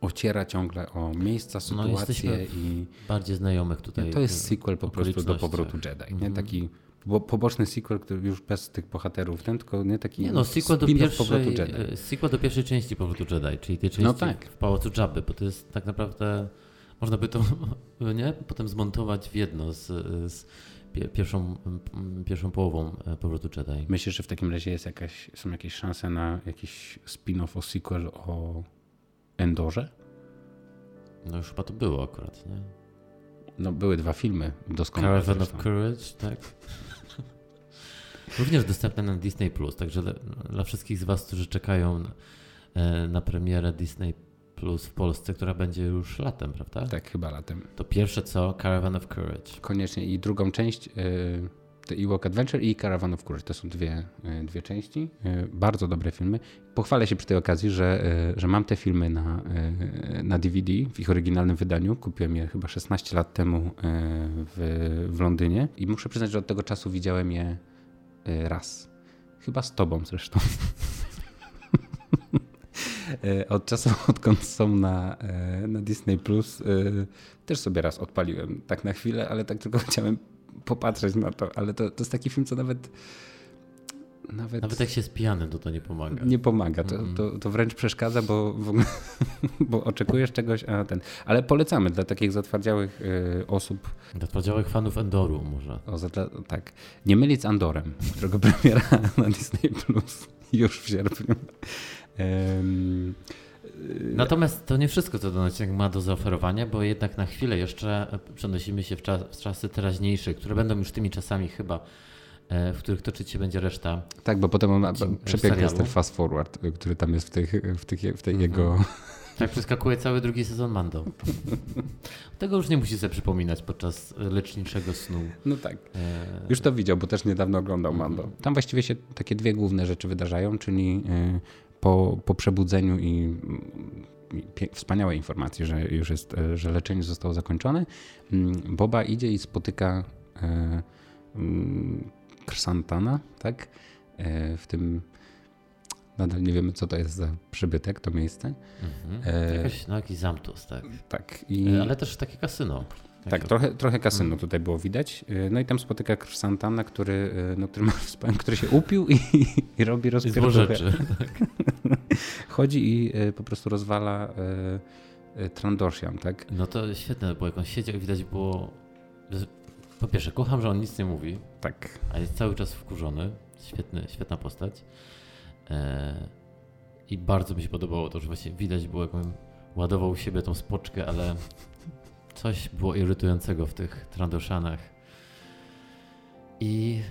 ociera ciągle o miejsca, no, sytuacje no, i
bardziej znajomych tutaj.
To jest sequel po prostu do powrotu Jedi. Nie? Mhm. Taki bo poboczny sequel, który już bez tych bohaterów, ten tylko nie taki
Nie no, sequel do, pierwszej,
Jedi.
e, sequel do pierwszej części Powrotu Jedi, czyli tej części
No tak.
w Pałacu Jabby, bo to jest tak naprawdę, można by to nie? potem zmontować w jedno z, z pie- pierwszą, mm, pierwszą połową e, Powrotu Jedi.
Myślisz, że w takim razie jest jakaś, są jakieś szanse na jakiś spin-off o sequel o Endorze?
No już chyba to było akurat, nie?
No były dwa filmy doskonałe.
Caravan of. Courage, tak? Również dostępne na Disney+, Plus, także dla, dla wszystkich z Was, którzy czekają na, e, na premierę Disney Plus w Polsce, która będzie już latem, prawda?
Tak, chyba latem.
To pierwsze co? Caravan of Courage.
Koniecznie i drugą część y, The Ewok Adventure i Caravan of Courage. To są dwie, y, dwie części. Bardzo dobre filmy. Pochwalę się przy tej okazji, że, że mam te filmy na, na DVD w ich oryginalnym wydaniu. Kupiłem je chyba 16 lat temu w, w Londynie i muszę przyznać, że od tego czasu widziałem je raz. Chyba z tobą zresztą. E, Od czasu, odkąd są na, e, na Disney Plus, też sobie raz odpaliłem, tak na chwilę, ale tak tylko chciałem popatrzeć na to. Ale to, to jest taki film, co nawet. Nawet,
Nawet jak się jest pijany, to to nie pomaga.
nie pomaga. To, to, to wręcz przeszkadza, bo, ogóle, bo oczekujesz czegoś, a ten. Ale polecamy dla takich zatwardziałych e, osób.
Podziałek fanów Endoru może.
O, za, tak. Nie mylić z Andorem, którego premiera na Disney Plus już w sierpniu. Em,
Natomiast to nie wszystko, co ten odcinek ma do zaoferowania, bo jednak na chwilę jeszcze przenosimy się w, czas, w czasy teraźniejsze, które będą już tymi czasami chyba, w których toczyć się będzie reszta.
Tak, bo potem on przepiękny jest ten fast forward, który tam jest w, tych, w, tych, w tej
Mhm.
jego.
Tak przeskakuje cały drugi sezon Mando. Tego już nie musi sobie przypominać podczas leczniczego snu.
No tak.
E,
Już to widział, bo też niedawno oglądał Mando.
Mhm.
Tam właściwie się takie dwie główne rzeczy wydarzają, czyli y, po, po przebudzeniu i, wspaniałe informacje, że już jest, że leczenie zostało zakończone. mm, Boba idzie i spotyka mm, Ksantana, tak? Y, W tym nadal nie wiemy, co to jest za przybytek, to miejsce.
mhm.
E,
Jakaś, no jakiś zamtus, tak.
Tak. I...
E, Ale też takie kasyno.
Tak, trochę, trochę kasyno tutaj było widać. Y, No i tam spotyka Santana, który, no, który, ma, który się upił i, i robi rozpierdolę.
rzeczy.
Chodzi i po prostu rozwala Trandoshan, tak?
No to świetne, bo jak on siedział i widać było... Po pierwsze, kocham, że on nic nie mówi,
Tak.
a jest cały czas wkurzony. Świetny, świetna postać. E, I bardzo mi się podobało to, że właśnie widać było, jak on ładował siebie tą spoczkę, ale coś było irytującego w tych Trandoszanach. I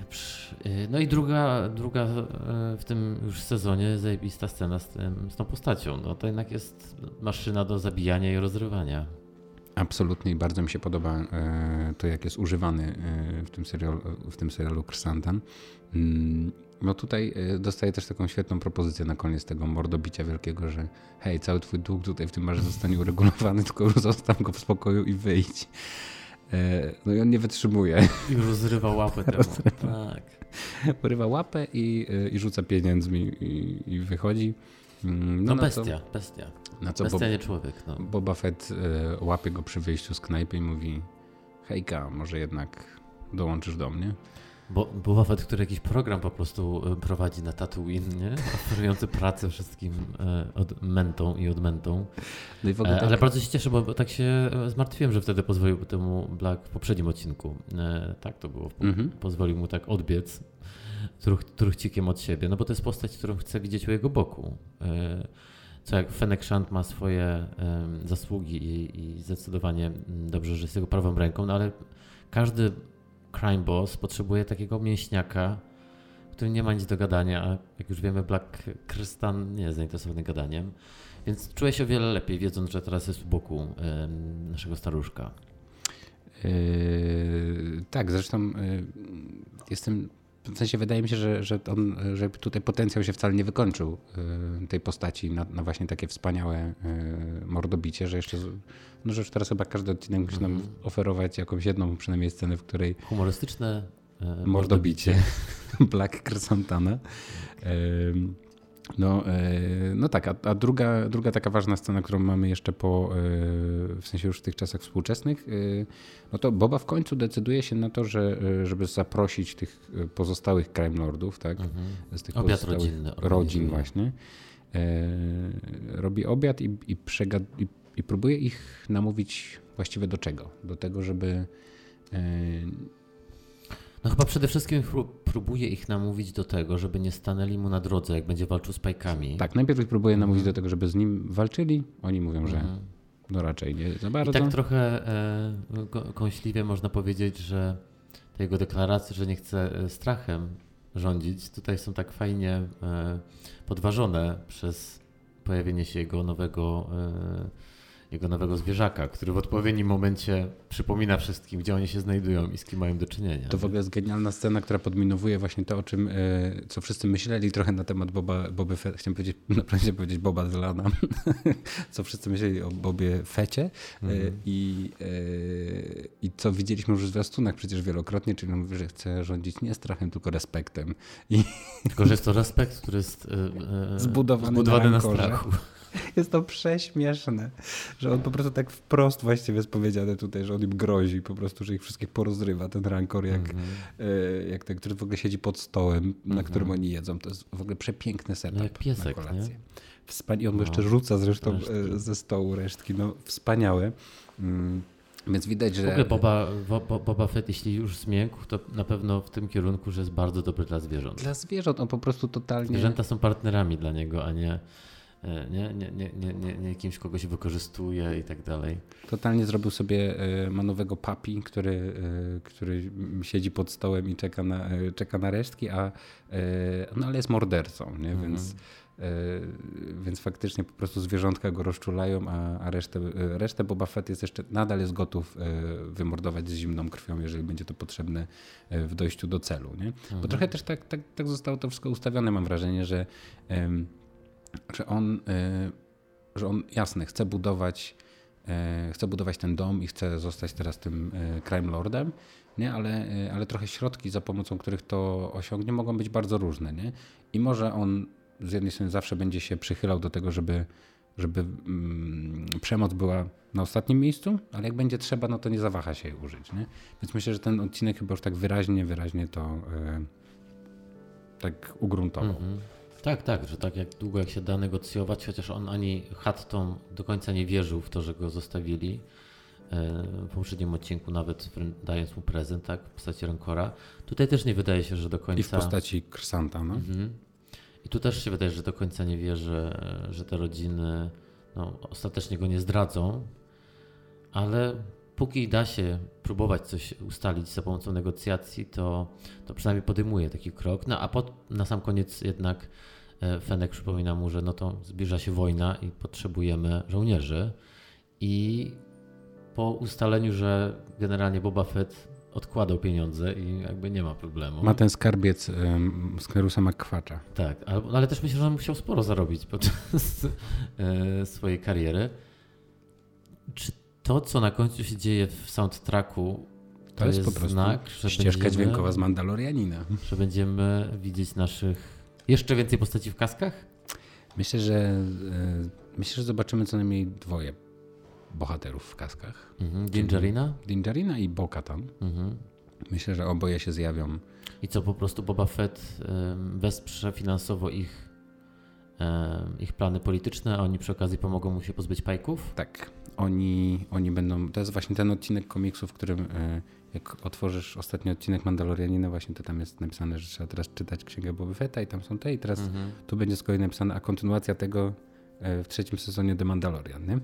y, no i druga, druga e, w tym już sezonie zajebista scena z, tym, z tą postacią. No to jednak jest maszyna do zabijania i rozrywania.
Absolutnie i bardzo mi się podoba e, to, jak jest używany e, w tym serialu, w tym serialu Krsantan. Mm, No tutaj e, dostaję też taką świetną propozycję na koniec tego mordobicia wielkiego, że hej, cały twój dług tutaj w tym marze zostanie uregulowany, tylko już zostaw go w spokoju i wyjdź. No i on nie wytrzymuje.
I rozrywa łapę temu. Tak.
Porywa łapę i, i rzuca pieniędzmi i, i wychodzi. Mm,
No,
na
bestia, bestia.
Co, na co Bob,
Bestia, nie człowiek. No.
Boba Fett y, łapie go przy wyjściu z knajpy i mówi hejka, może jednak dołączysz do mnie.
Bo Boba Fett, który jakiś program po prostu e, prowadzi na Tatooine, nie? Oferujący pracę wszystkim e, od mentą i odmentą.
No i w ogóle tak,
ale bardzo się cieszę, bo tak się zmartwiłem, że wtedy pozwolił temu Black w poprzednim odcinku. Tak to było.
Mhm.
Pozwolił mu tak odbiec truch, truchcikiem od siebie, no bo to jest postać, którą chcę widzieć u jego boku. E, co jak Fennec Shand ma swoje zasługi i, i zdecydowanie mm, dobrze, że jest jego prawą ręką, no ale każdy crime boss potrzebuje takiego mięśniaka, który nie ma nic do gadania, a jak już wiemy, Black Krystan nie jest zainteresowany gadaniem, więc czuję się o wiele lepiej, wiedząc, że teraz jest u boku em, naszego staruszka.
Yy, tak, zresztą yy, jestem. W sensie wydaje mi się, że, że, on, że tutaj potencjał się wcale nie wykończył yy, tej postaci na, na właśnie takie wspaniałe yy, mordobicie, że jeszcze. No, że już teraz chyba każdy odcinek musi nam oferować jakąś jedną przynajmniej scenę, w której
Humorystyczne e,
mordobicie Black Crescentana. Ym, No, e, no tak, a, a, druga, druga taka ważna scena, którą mamy jeszcze po, e, w sensie już w tych czasach współczesnych, e, no to Boba w końcu decyduje się na to, że, żeby zaprosić tych pozostałych crime lordów, tak? Mhm.
Z tych Obiad rodzinny.
Rodzin właśnie. Robi obiad i, i, przegad, i, i próbuje ich namówić właściwie do czego? Do tego, żeby
no chyba przede wszystkim próbuje ich namówić do tego, żeby nie stanęli mu na drodze, jak będzie walczył z pajkami.
Tak, najpierw ich próbuje namówić do tego, żeby z nim walczyli. Oni mówią, że mhm. no raczej nie za bardzo.
I tak trochę e, kąśliwie można powiedzieć, że te jego deklaracje, że nie chce e, strachem rządzić, tutaj są tak fajnie e, podważone przez pojawienie się jego nowego e, jego nowego zwierzaka, który w odpowiednim momencie przypomina wszystkim, gdzie oni się znajdują i z kim mają do czynienia.
To w ogóle jest genialna scena, która podminowuje właśnie to, o czym, e, co wszyscy myśleli trochę na temat Boba, Boby Fe, chciałem powiedzieć, naprawdę powiedzieć Boba Dylana, co wszyscy myśleli o Bobie Fecie mhm. i, e, i co widzieliśmy już w zwiastunach przecież wielokrotnie, czyli on mówi, że chce rządzić nie strachem, tylko respektem. I
tylko, że jest to respekt, który jest
zbudowany, zbudowany na, na strachu. Jest to prześmieszne, że on po prostu tak wprost właściwie jest powiedziane tutaj, że on im grozi, po prostu, że ich wszystkich porozrywa, ten rankor, jak, mm -hmm. jak ten, który w ogóle siedzi pod stołem, mm -hmm. na mhm. którym oni jedzą. To jest w ogóle przepiękny setup no piesek, na kolację. Wspania on no, jeszcze rzuca zresztą resztki. E, ze stołu resztki. No, wspaniałe. Mm. Więc widać, że. W
ogóle Boba, Boba Fett, jeśli już zmiękł, to na pewno w tym kierunku, że jest bardzo dobry dla zwierząt.
Dla zwierząt, on po prostu totalnie.
Zwierzęta są partnerami dla niego, a nie nie, nie, nie, nie, nie, nie kimś, kogo się wykorzystuje i tak dalej.
Totalnie zrobił sobie e, manowego papi, który, e, który siedzi pod stołem i czeka na, czeka na resztki, a, no ale jest mordercą, nie? Mhm. więc więc faktycznie po prostu zwierzątka go rozczulają, a, a resztę, resztę Boba Fett jest jeszcze, nadal jest gotów wymordować z zimną krwią, jeżeli będzie to potrzebne w dojściu do celu. Nie? Bo mhm. trochę też tak, tak, tak zostało to wszystko ustawione, mam wrażenie, że że on, y, że on jasne, chce budować, y, chce budować ten dom i chce zostać teraz tym y, crime lordem, nie? Ale, ale trochę środki, za pomocą których to osiągnie, mogą być bardzo różne. Nie? I może on z jednej strony zawsze będzie się przychylał do tego, żeby, żeby mm, przemoc była na ostatnim miejscu, ale jak będzie trzeba, no to nie zawaha się jej użyć. Nie? Więc myślę, że ten odcinek chyba już tak wyraźnie, wyraźnie to tak ugruntował. Mm -hmm.
Tak, tak, że tak jak długo jak się da negocjować, chociaż on ani Hatton do końca nie wierzył w to, że go zostawili. E, w poprzednim odcinku nawet dając mu prezent, tak, w postaci Rancora. Tutaj też nie wydaje się, że do końca... I
w postaci Krsanta, no. Mhm.
I tu też się wydaje, że do końca nie wierzy, że te rodziny no, ostatecznie go nie zdradzą, ale póki da się próbować coś ustalić za pomocą negocjacji, to, to przynajmniej podejmuje taki krok. No a pod, na sam koniec jednak e, Fenek przypomina mu, że no to zbliża się wojna i potrzebujemy żołnierzy. I po ustaleniu, że generalnie Boba Fett odkładał pieniądze i jakby nie ma problemu.
Ma ten skarbiec um, z Klerusa McQuacza.
Tak, ale, ale też myślę, że on musiał sporo zarobić podczas e, swojej kariery. Czy to, co na końcu się dzieje w soundtracku, to, to jest, jest, po prostu znak, że
ścieżka będziemy, dźwiękowa z Mandalorianina.
Że będziemy widzieć naszych jeszcze więcej postaci w kaskach?
Myślę, że e, myślę, że zobaczymy co najmniej dwoje bohaterów w kaskach.
Mhm. Dingerina?
Dingerina i Bo-Katan. Mhm. Myślę, że oboje się zjawią.
I co, po prostu Boba Fett wesprze finansowo ich, ich plany polityczne, a oni przy okazji pomogą mu się pozbyć pajków?
Tak oni, oni będą. To jest właśnie ten odcinek komiksu, w którym e, jak otworzysz ostatni odcinek Mandalorianina, właśnie to tam jest napisane, że trzeba teraz czytać księgę Boba Fetta i tam są te i teraz mhm. tu będzie z kolei napisane, a kontynuacja tego e, w trzecim sezonie The Mandalorian. Nie?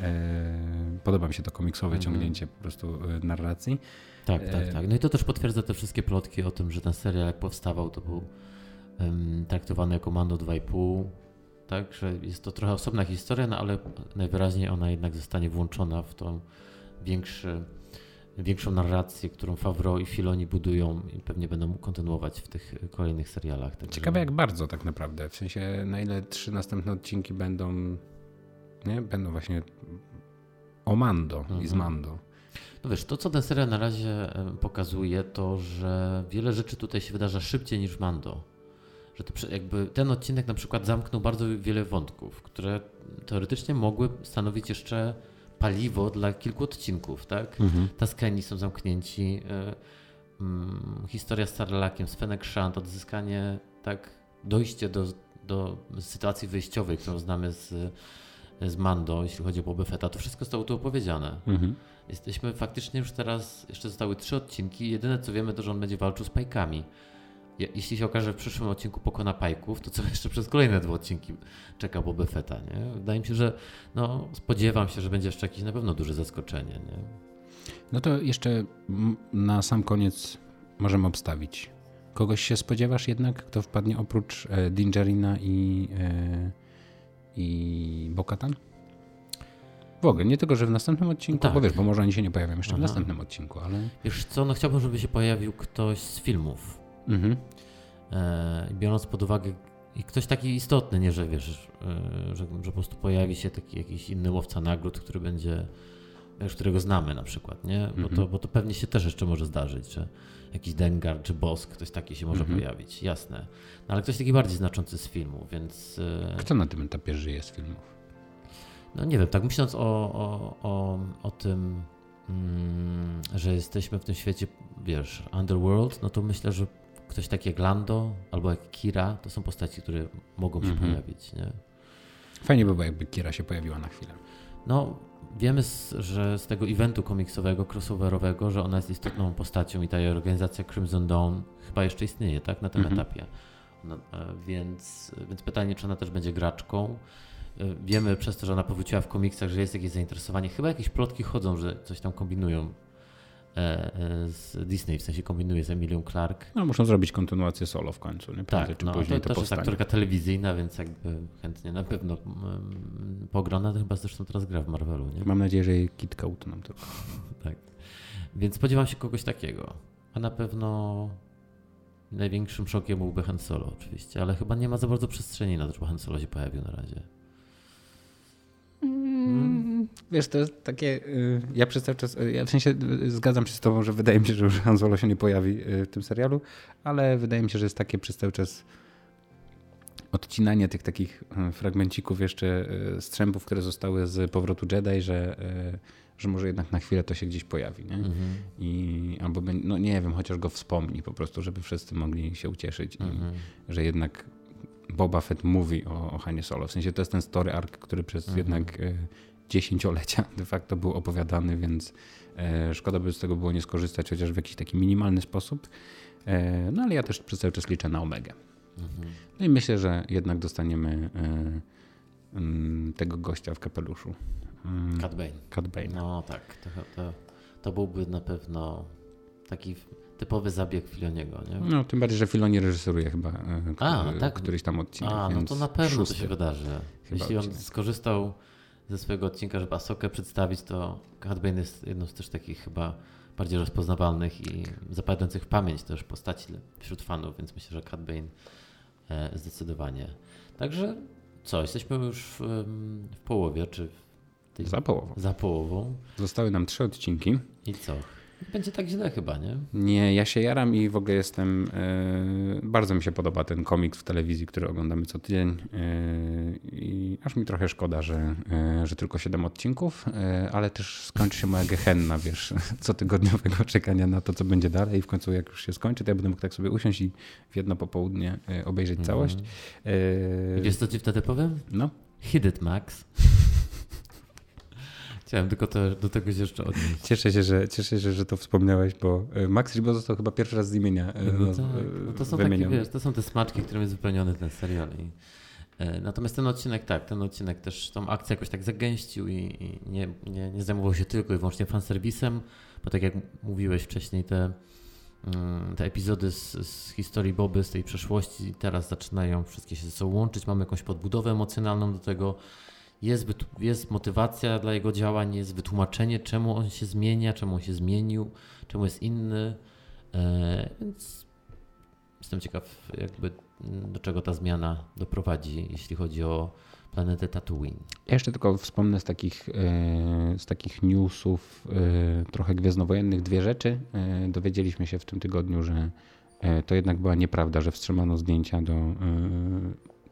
E, podoba mi się to komiksowe mhm. ciągnięcie po prostu narracji.
Tak, tak, tak. No i to też potwierdza te wszystkie plotki o tym, że ten serial jak powstawał, to był traktowany jako Mando 2,5 tak, że jest to trochę osobna historia, no ale najwyraźniej ona jednak zostanie włączona w tą większy, większą narrację, którą Favreau i Filoni budują i pewnie będą kontynuować w tych kolejnych serialach.
Także... Ciekawe jak bardzo tak naprawdę, w sensie na ile trzy następne odcinki będą, nie, będą właśnie o Mando mhm. i z mhm. Mando.
No wiesz, to co ten serial na razie pokazuje, to że wiele rzeczy tutaj się wydarza szybciej niż Mando. Że to jakby ten odcinek na przykład zamknął bardzo wiele wątków, które teoretycznie mogły stanowić jeszcze paliwo dla kilku odcinków, tak? Mhm. Taskeni są zamknięci, y, y, historia z Sarlakiem, z Fennec Shand, odzyskanie, tak, dojście do, do sytuacji wyjściowej, którą znamy z, z Mando, jeśli chodzi o Boba Fetta, to wszystko zostało tu opowiedziane. Mhm. Jesteśmy faktycznie już teraz, jeszcze zostały trzy odcinki, jedyne co wiemy to, że on będzie walczył z pajkami jeśli się okaże, że w przyszłym odcinku pokona Pajków, to co jeszcze przez kolejne dwa odcinki czeka Boba Fetta, nie? Wydaje mi się, że no, spodziewam się, że będzie jeszcze jakieś na pewno duże zaskoczenie, nie?
No to jeszcze na sam koniec możemy obstawić. Kogoś się spodziewasz jednak, kto wpadnie oprócz e, Dingerina i, e, i Bokatan? W ogóle, nie tylko, że w następnym odcinku, tak. bo wiesz, bo może oni się nie pojawią jeszcze Aha. w następnym odcinku, ale...
Wiesz co, no chciałbym, żeby się pojawił ktoś z filmów, Mhm. E, biorąc pod uwagę i ktoś taki istotny, nie że wiesz, e, że, że po prostu pojawi się taki jakiś inny łowca nagród, który będzie, wiesz, którego znamy na przykład, nie? Bo, mhm. to, bo to pewnie się też jeszcze może zdarzyć, że jakiś Dengar czy Bosk, ktoś taki się może mhm. pojawić, jasne. No, ale ktoś taki bardziej znaczący z filmu, więc...
E, Kto na tym etapie żyje z filmów?
No nie wiem, tak myśląc o, o, o, o tym, mm, że jesteśmy w tym świecie, wiesz, underworld, no to myślę, że ktoś taki jak Lando albo jak Kira, to są postaci, które mogą się mhm. pojawić. Nie?
Fajnie by było, jakby Kira się pojawiła na chwilę.
No, wiemy, z, że z tego eventu komiksowego, crossoverowego, że ona jest istotną postacią i ta organizacja Crimson Dawn chyba jeszcze istnieje, tak, na tym mhm. etapie. No, e, więc, więc pytanie, czy ona też będzie graczką. E, wiemy przez to, że ona powróciła w komiksach, że jest jakieś zainteresowanie. Chyba jakieś plotki chodzą, że coś tam kombinują z Disney, w sensie kombinuje z Emilią Clark.
No muszą zrobić kontynuację solo w końcu, nie?
Prędzej tak, czy no, później to, to też jest aktorka telewizyjna, więc jakby chętnie na pewno um, pogrona, to chyba zresztą teraz gra w Marvelu, nie?
Mam nadzieję, że jej kitka nam tylko.
tak. Więc spodziewam się kogoś takiego. A na pewno największym szokiem byłby Han Solo oczywiście, ale chyba nie ma za bardzo przestrzeni na to, żeby Han Solo się pojawił na razie.
Mm, wiesz, to jest takie. Y, ja przez cały czas. Ja w sensie y, zgadzam się z Tobą, że wydaje mi się, że już Han Solo się nie pojawi y, w tym serialu, ale wydaje mi się, że jest takie przez cały czas odcinanie tych takich fragmencików, jeszcze strzępów, które zostały z powrotu Jedi, że, że może jednak na chwilę to się gdzieś pojawi. Nie? Mhm. I albo, no nie wiem, chociaż go wspomni po prostu, żeby wszyscy mogli się ucieszyć, mhm. i, że jednak Boba Fett mówi o, o Hanie Solo. W sensie to jest ten story arc, który przez mhm. jednak e, dziesięciolecia de facto był opowiadany, więc e, szkoda by z tego było nie skorzystać, chociaż w jakiś taki minimalny sposób. E, no ale ja też przez cały czas liczę na Omegę. Mhm. No i myślę, że jednak dostaniemy mm, tego gościa w kapeluszu.
Cat Bane.
Cat Bane.
No tak, to, to, to byłby na pewno taki typowy zabieg Filoniego, nie?
No, tym bardziej, że Filoni reżyseruje chyba e, A, tak? któryś tam odcinek.
A, no to na pewno szósty. to się wydarzy. Jeśli on skorzystał ze swojego odcinka, żeby Asokę przedstawić, to Bane jest jedną z też takich chyba bardziej rozpoznawalnych i zapadających w pamięć też postaci wśród fanów, więc myślę, że Bane e, zdecydowanie. Także co, jesteśmy już w, w połowie, czy
tej, za połową.
Za połową.
Zostały nam trzy odcinki.
I co? Będzie tak źle chyba, nie?
Nie, ja się jaram i w ogóle jestem. Yy, bardzo mi się podoba ten komiks w telewizji, który oglądamy co tydzień. Yy, I aż mi trochę szkoda, że, yy, że tylko 7 odcinków, ale też skończy się moja gehenna, wiesz, cotygodniowego czekania na to, co będzie dalej. I w końcu, jak już się skończy, to ja będę mógł tak sobie usiąść i w jedno popołudnie obejrzeć mm. całość.
Wiesz, co ci wtedy powiem?
No.
Hit it, Max. Chciałem tylko to, do tego się jeszcze odnieść.
Cieszę się, że, cieszę się, że to wspomniałeś, bo e, Max Ribot został chyba pierwszy raz z imienia e, no, tak.
no to są takie, wiesz, to są te smaczki, którym jest wypełniony ten serial. I, e, natomiast ten odcinek, tak, ten odcinek też tą akcję jakoś tak zagęścił i, i nie, nie, nie zajmował się tylko i wyłącznie fanserwisem, bo tak jak mówiłeś wcześniej, te, mm, te epizody z, z historii Boby, z tej przeszłości teraz zaczynają wszystkie się ze sobą łączyć, mamy jakąś podbudowę emocjonalną do tego, jest, jest motywacja dla jego działań, jest wytłumaczenie, czemu on się zmienia, czemu on się zmienił, czemu jest inny. E, więc jestem ciekaw, jakby do czego ta zmiana doprowadzi, jeśli chodzi o planetę Tatooine.
Ja jeszcze tylko wspomnę z takich, e, z takich newsów e, trochę gwiezdnowojennych dwie rzeczy. Dowiedzieliśmy się w tym tygodniu, że to jednak była nieprawda, że wstrzymano zdjęcia do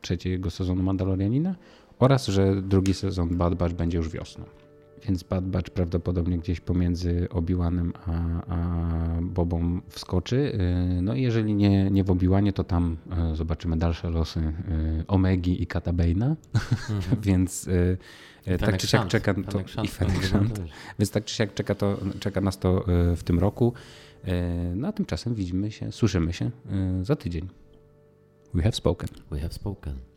trzeciego sezonu Mandalorianina oraz, że drugi sezon Bad Batch będzie już wiosną. Więc Bad Batch prawdopodobnie gdzieś pomiędzy Obi-Wanem a, a Bobą wskoczy. Y, no i jeżeli nie, nie w Obi-Wanie, to tam y, zobaczymy dalsze losy y, Omegi i Katabaina. Mm -hmm. Więc tak czy siak czeka to i Więc tak czy siak czeka, to, czeka nas to w tym roku. No a tymczasem widzimy się, słyszymy się za tydzień. We have spoken.
We have spoken.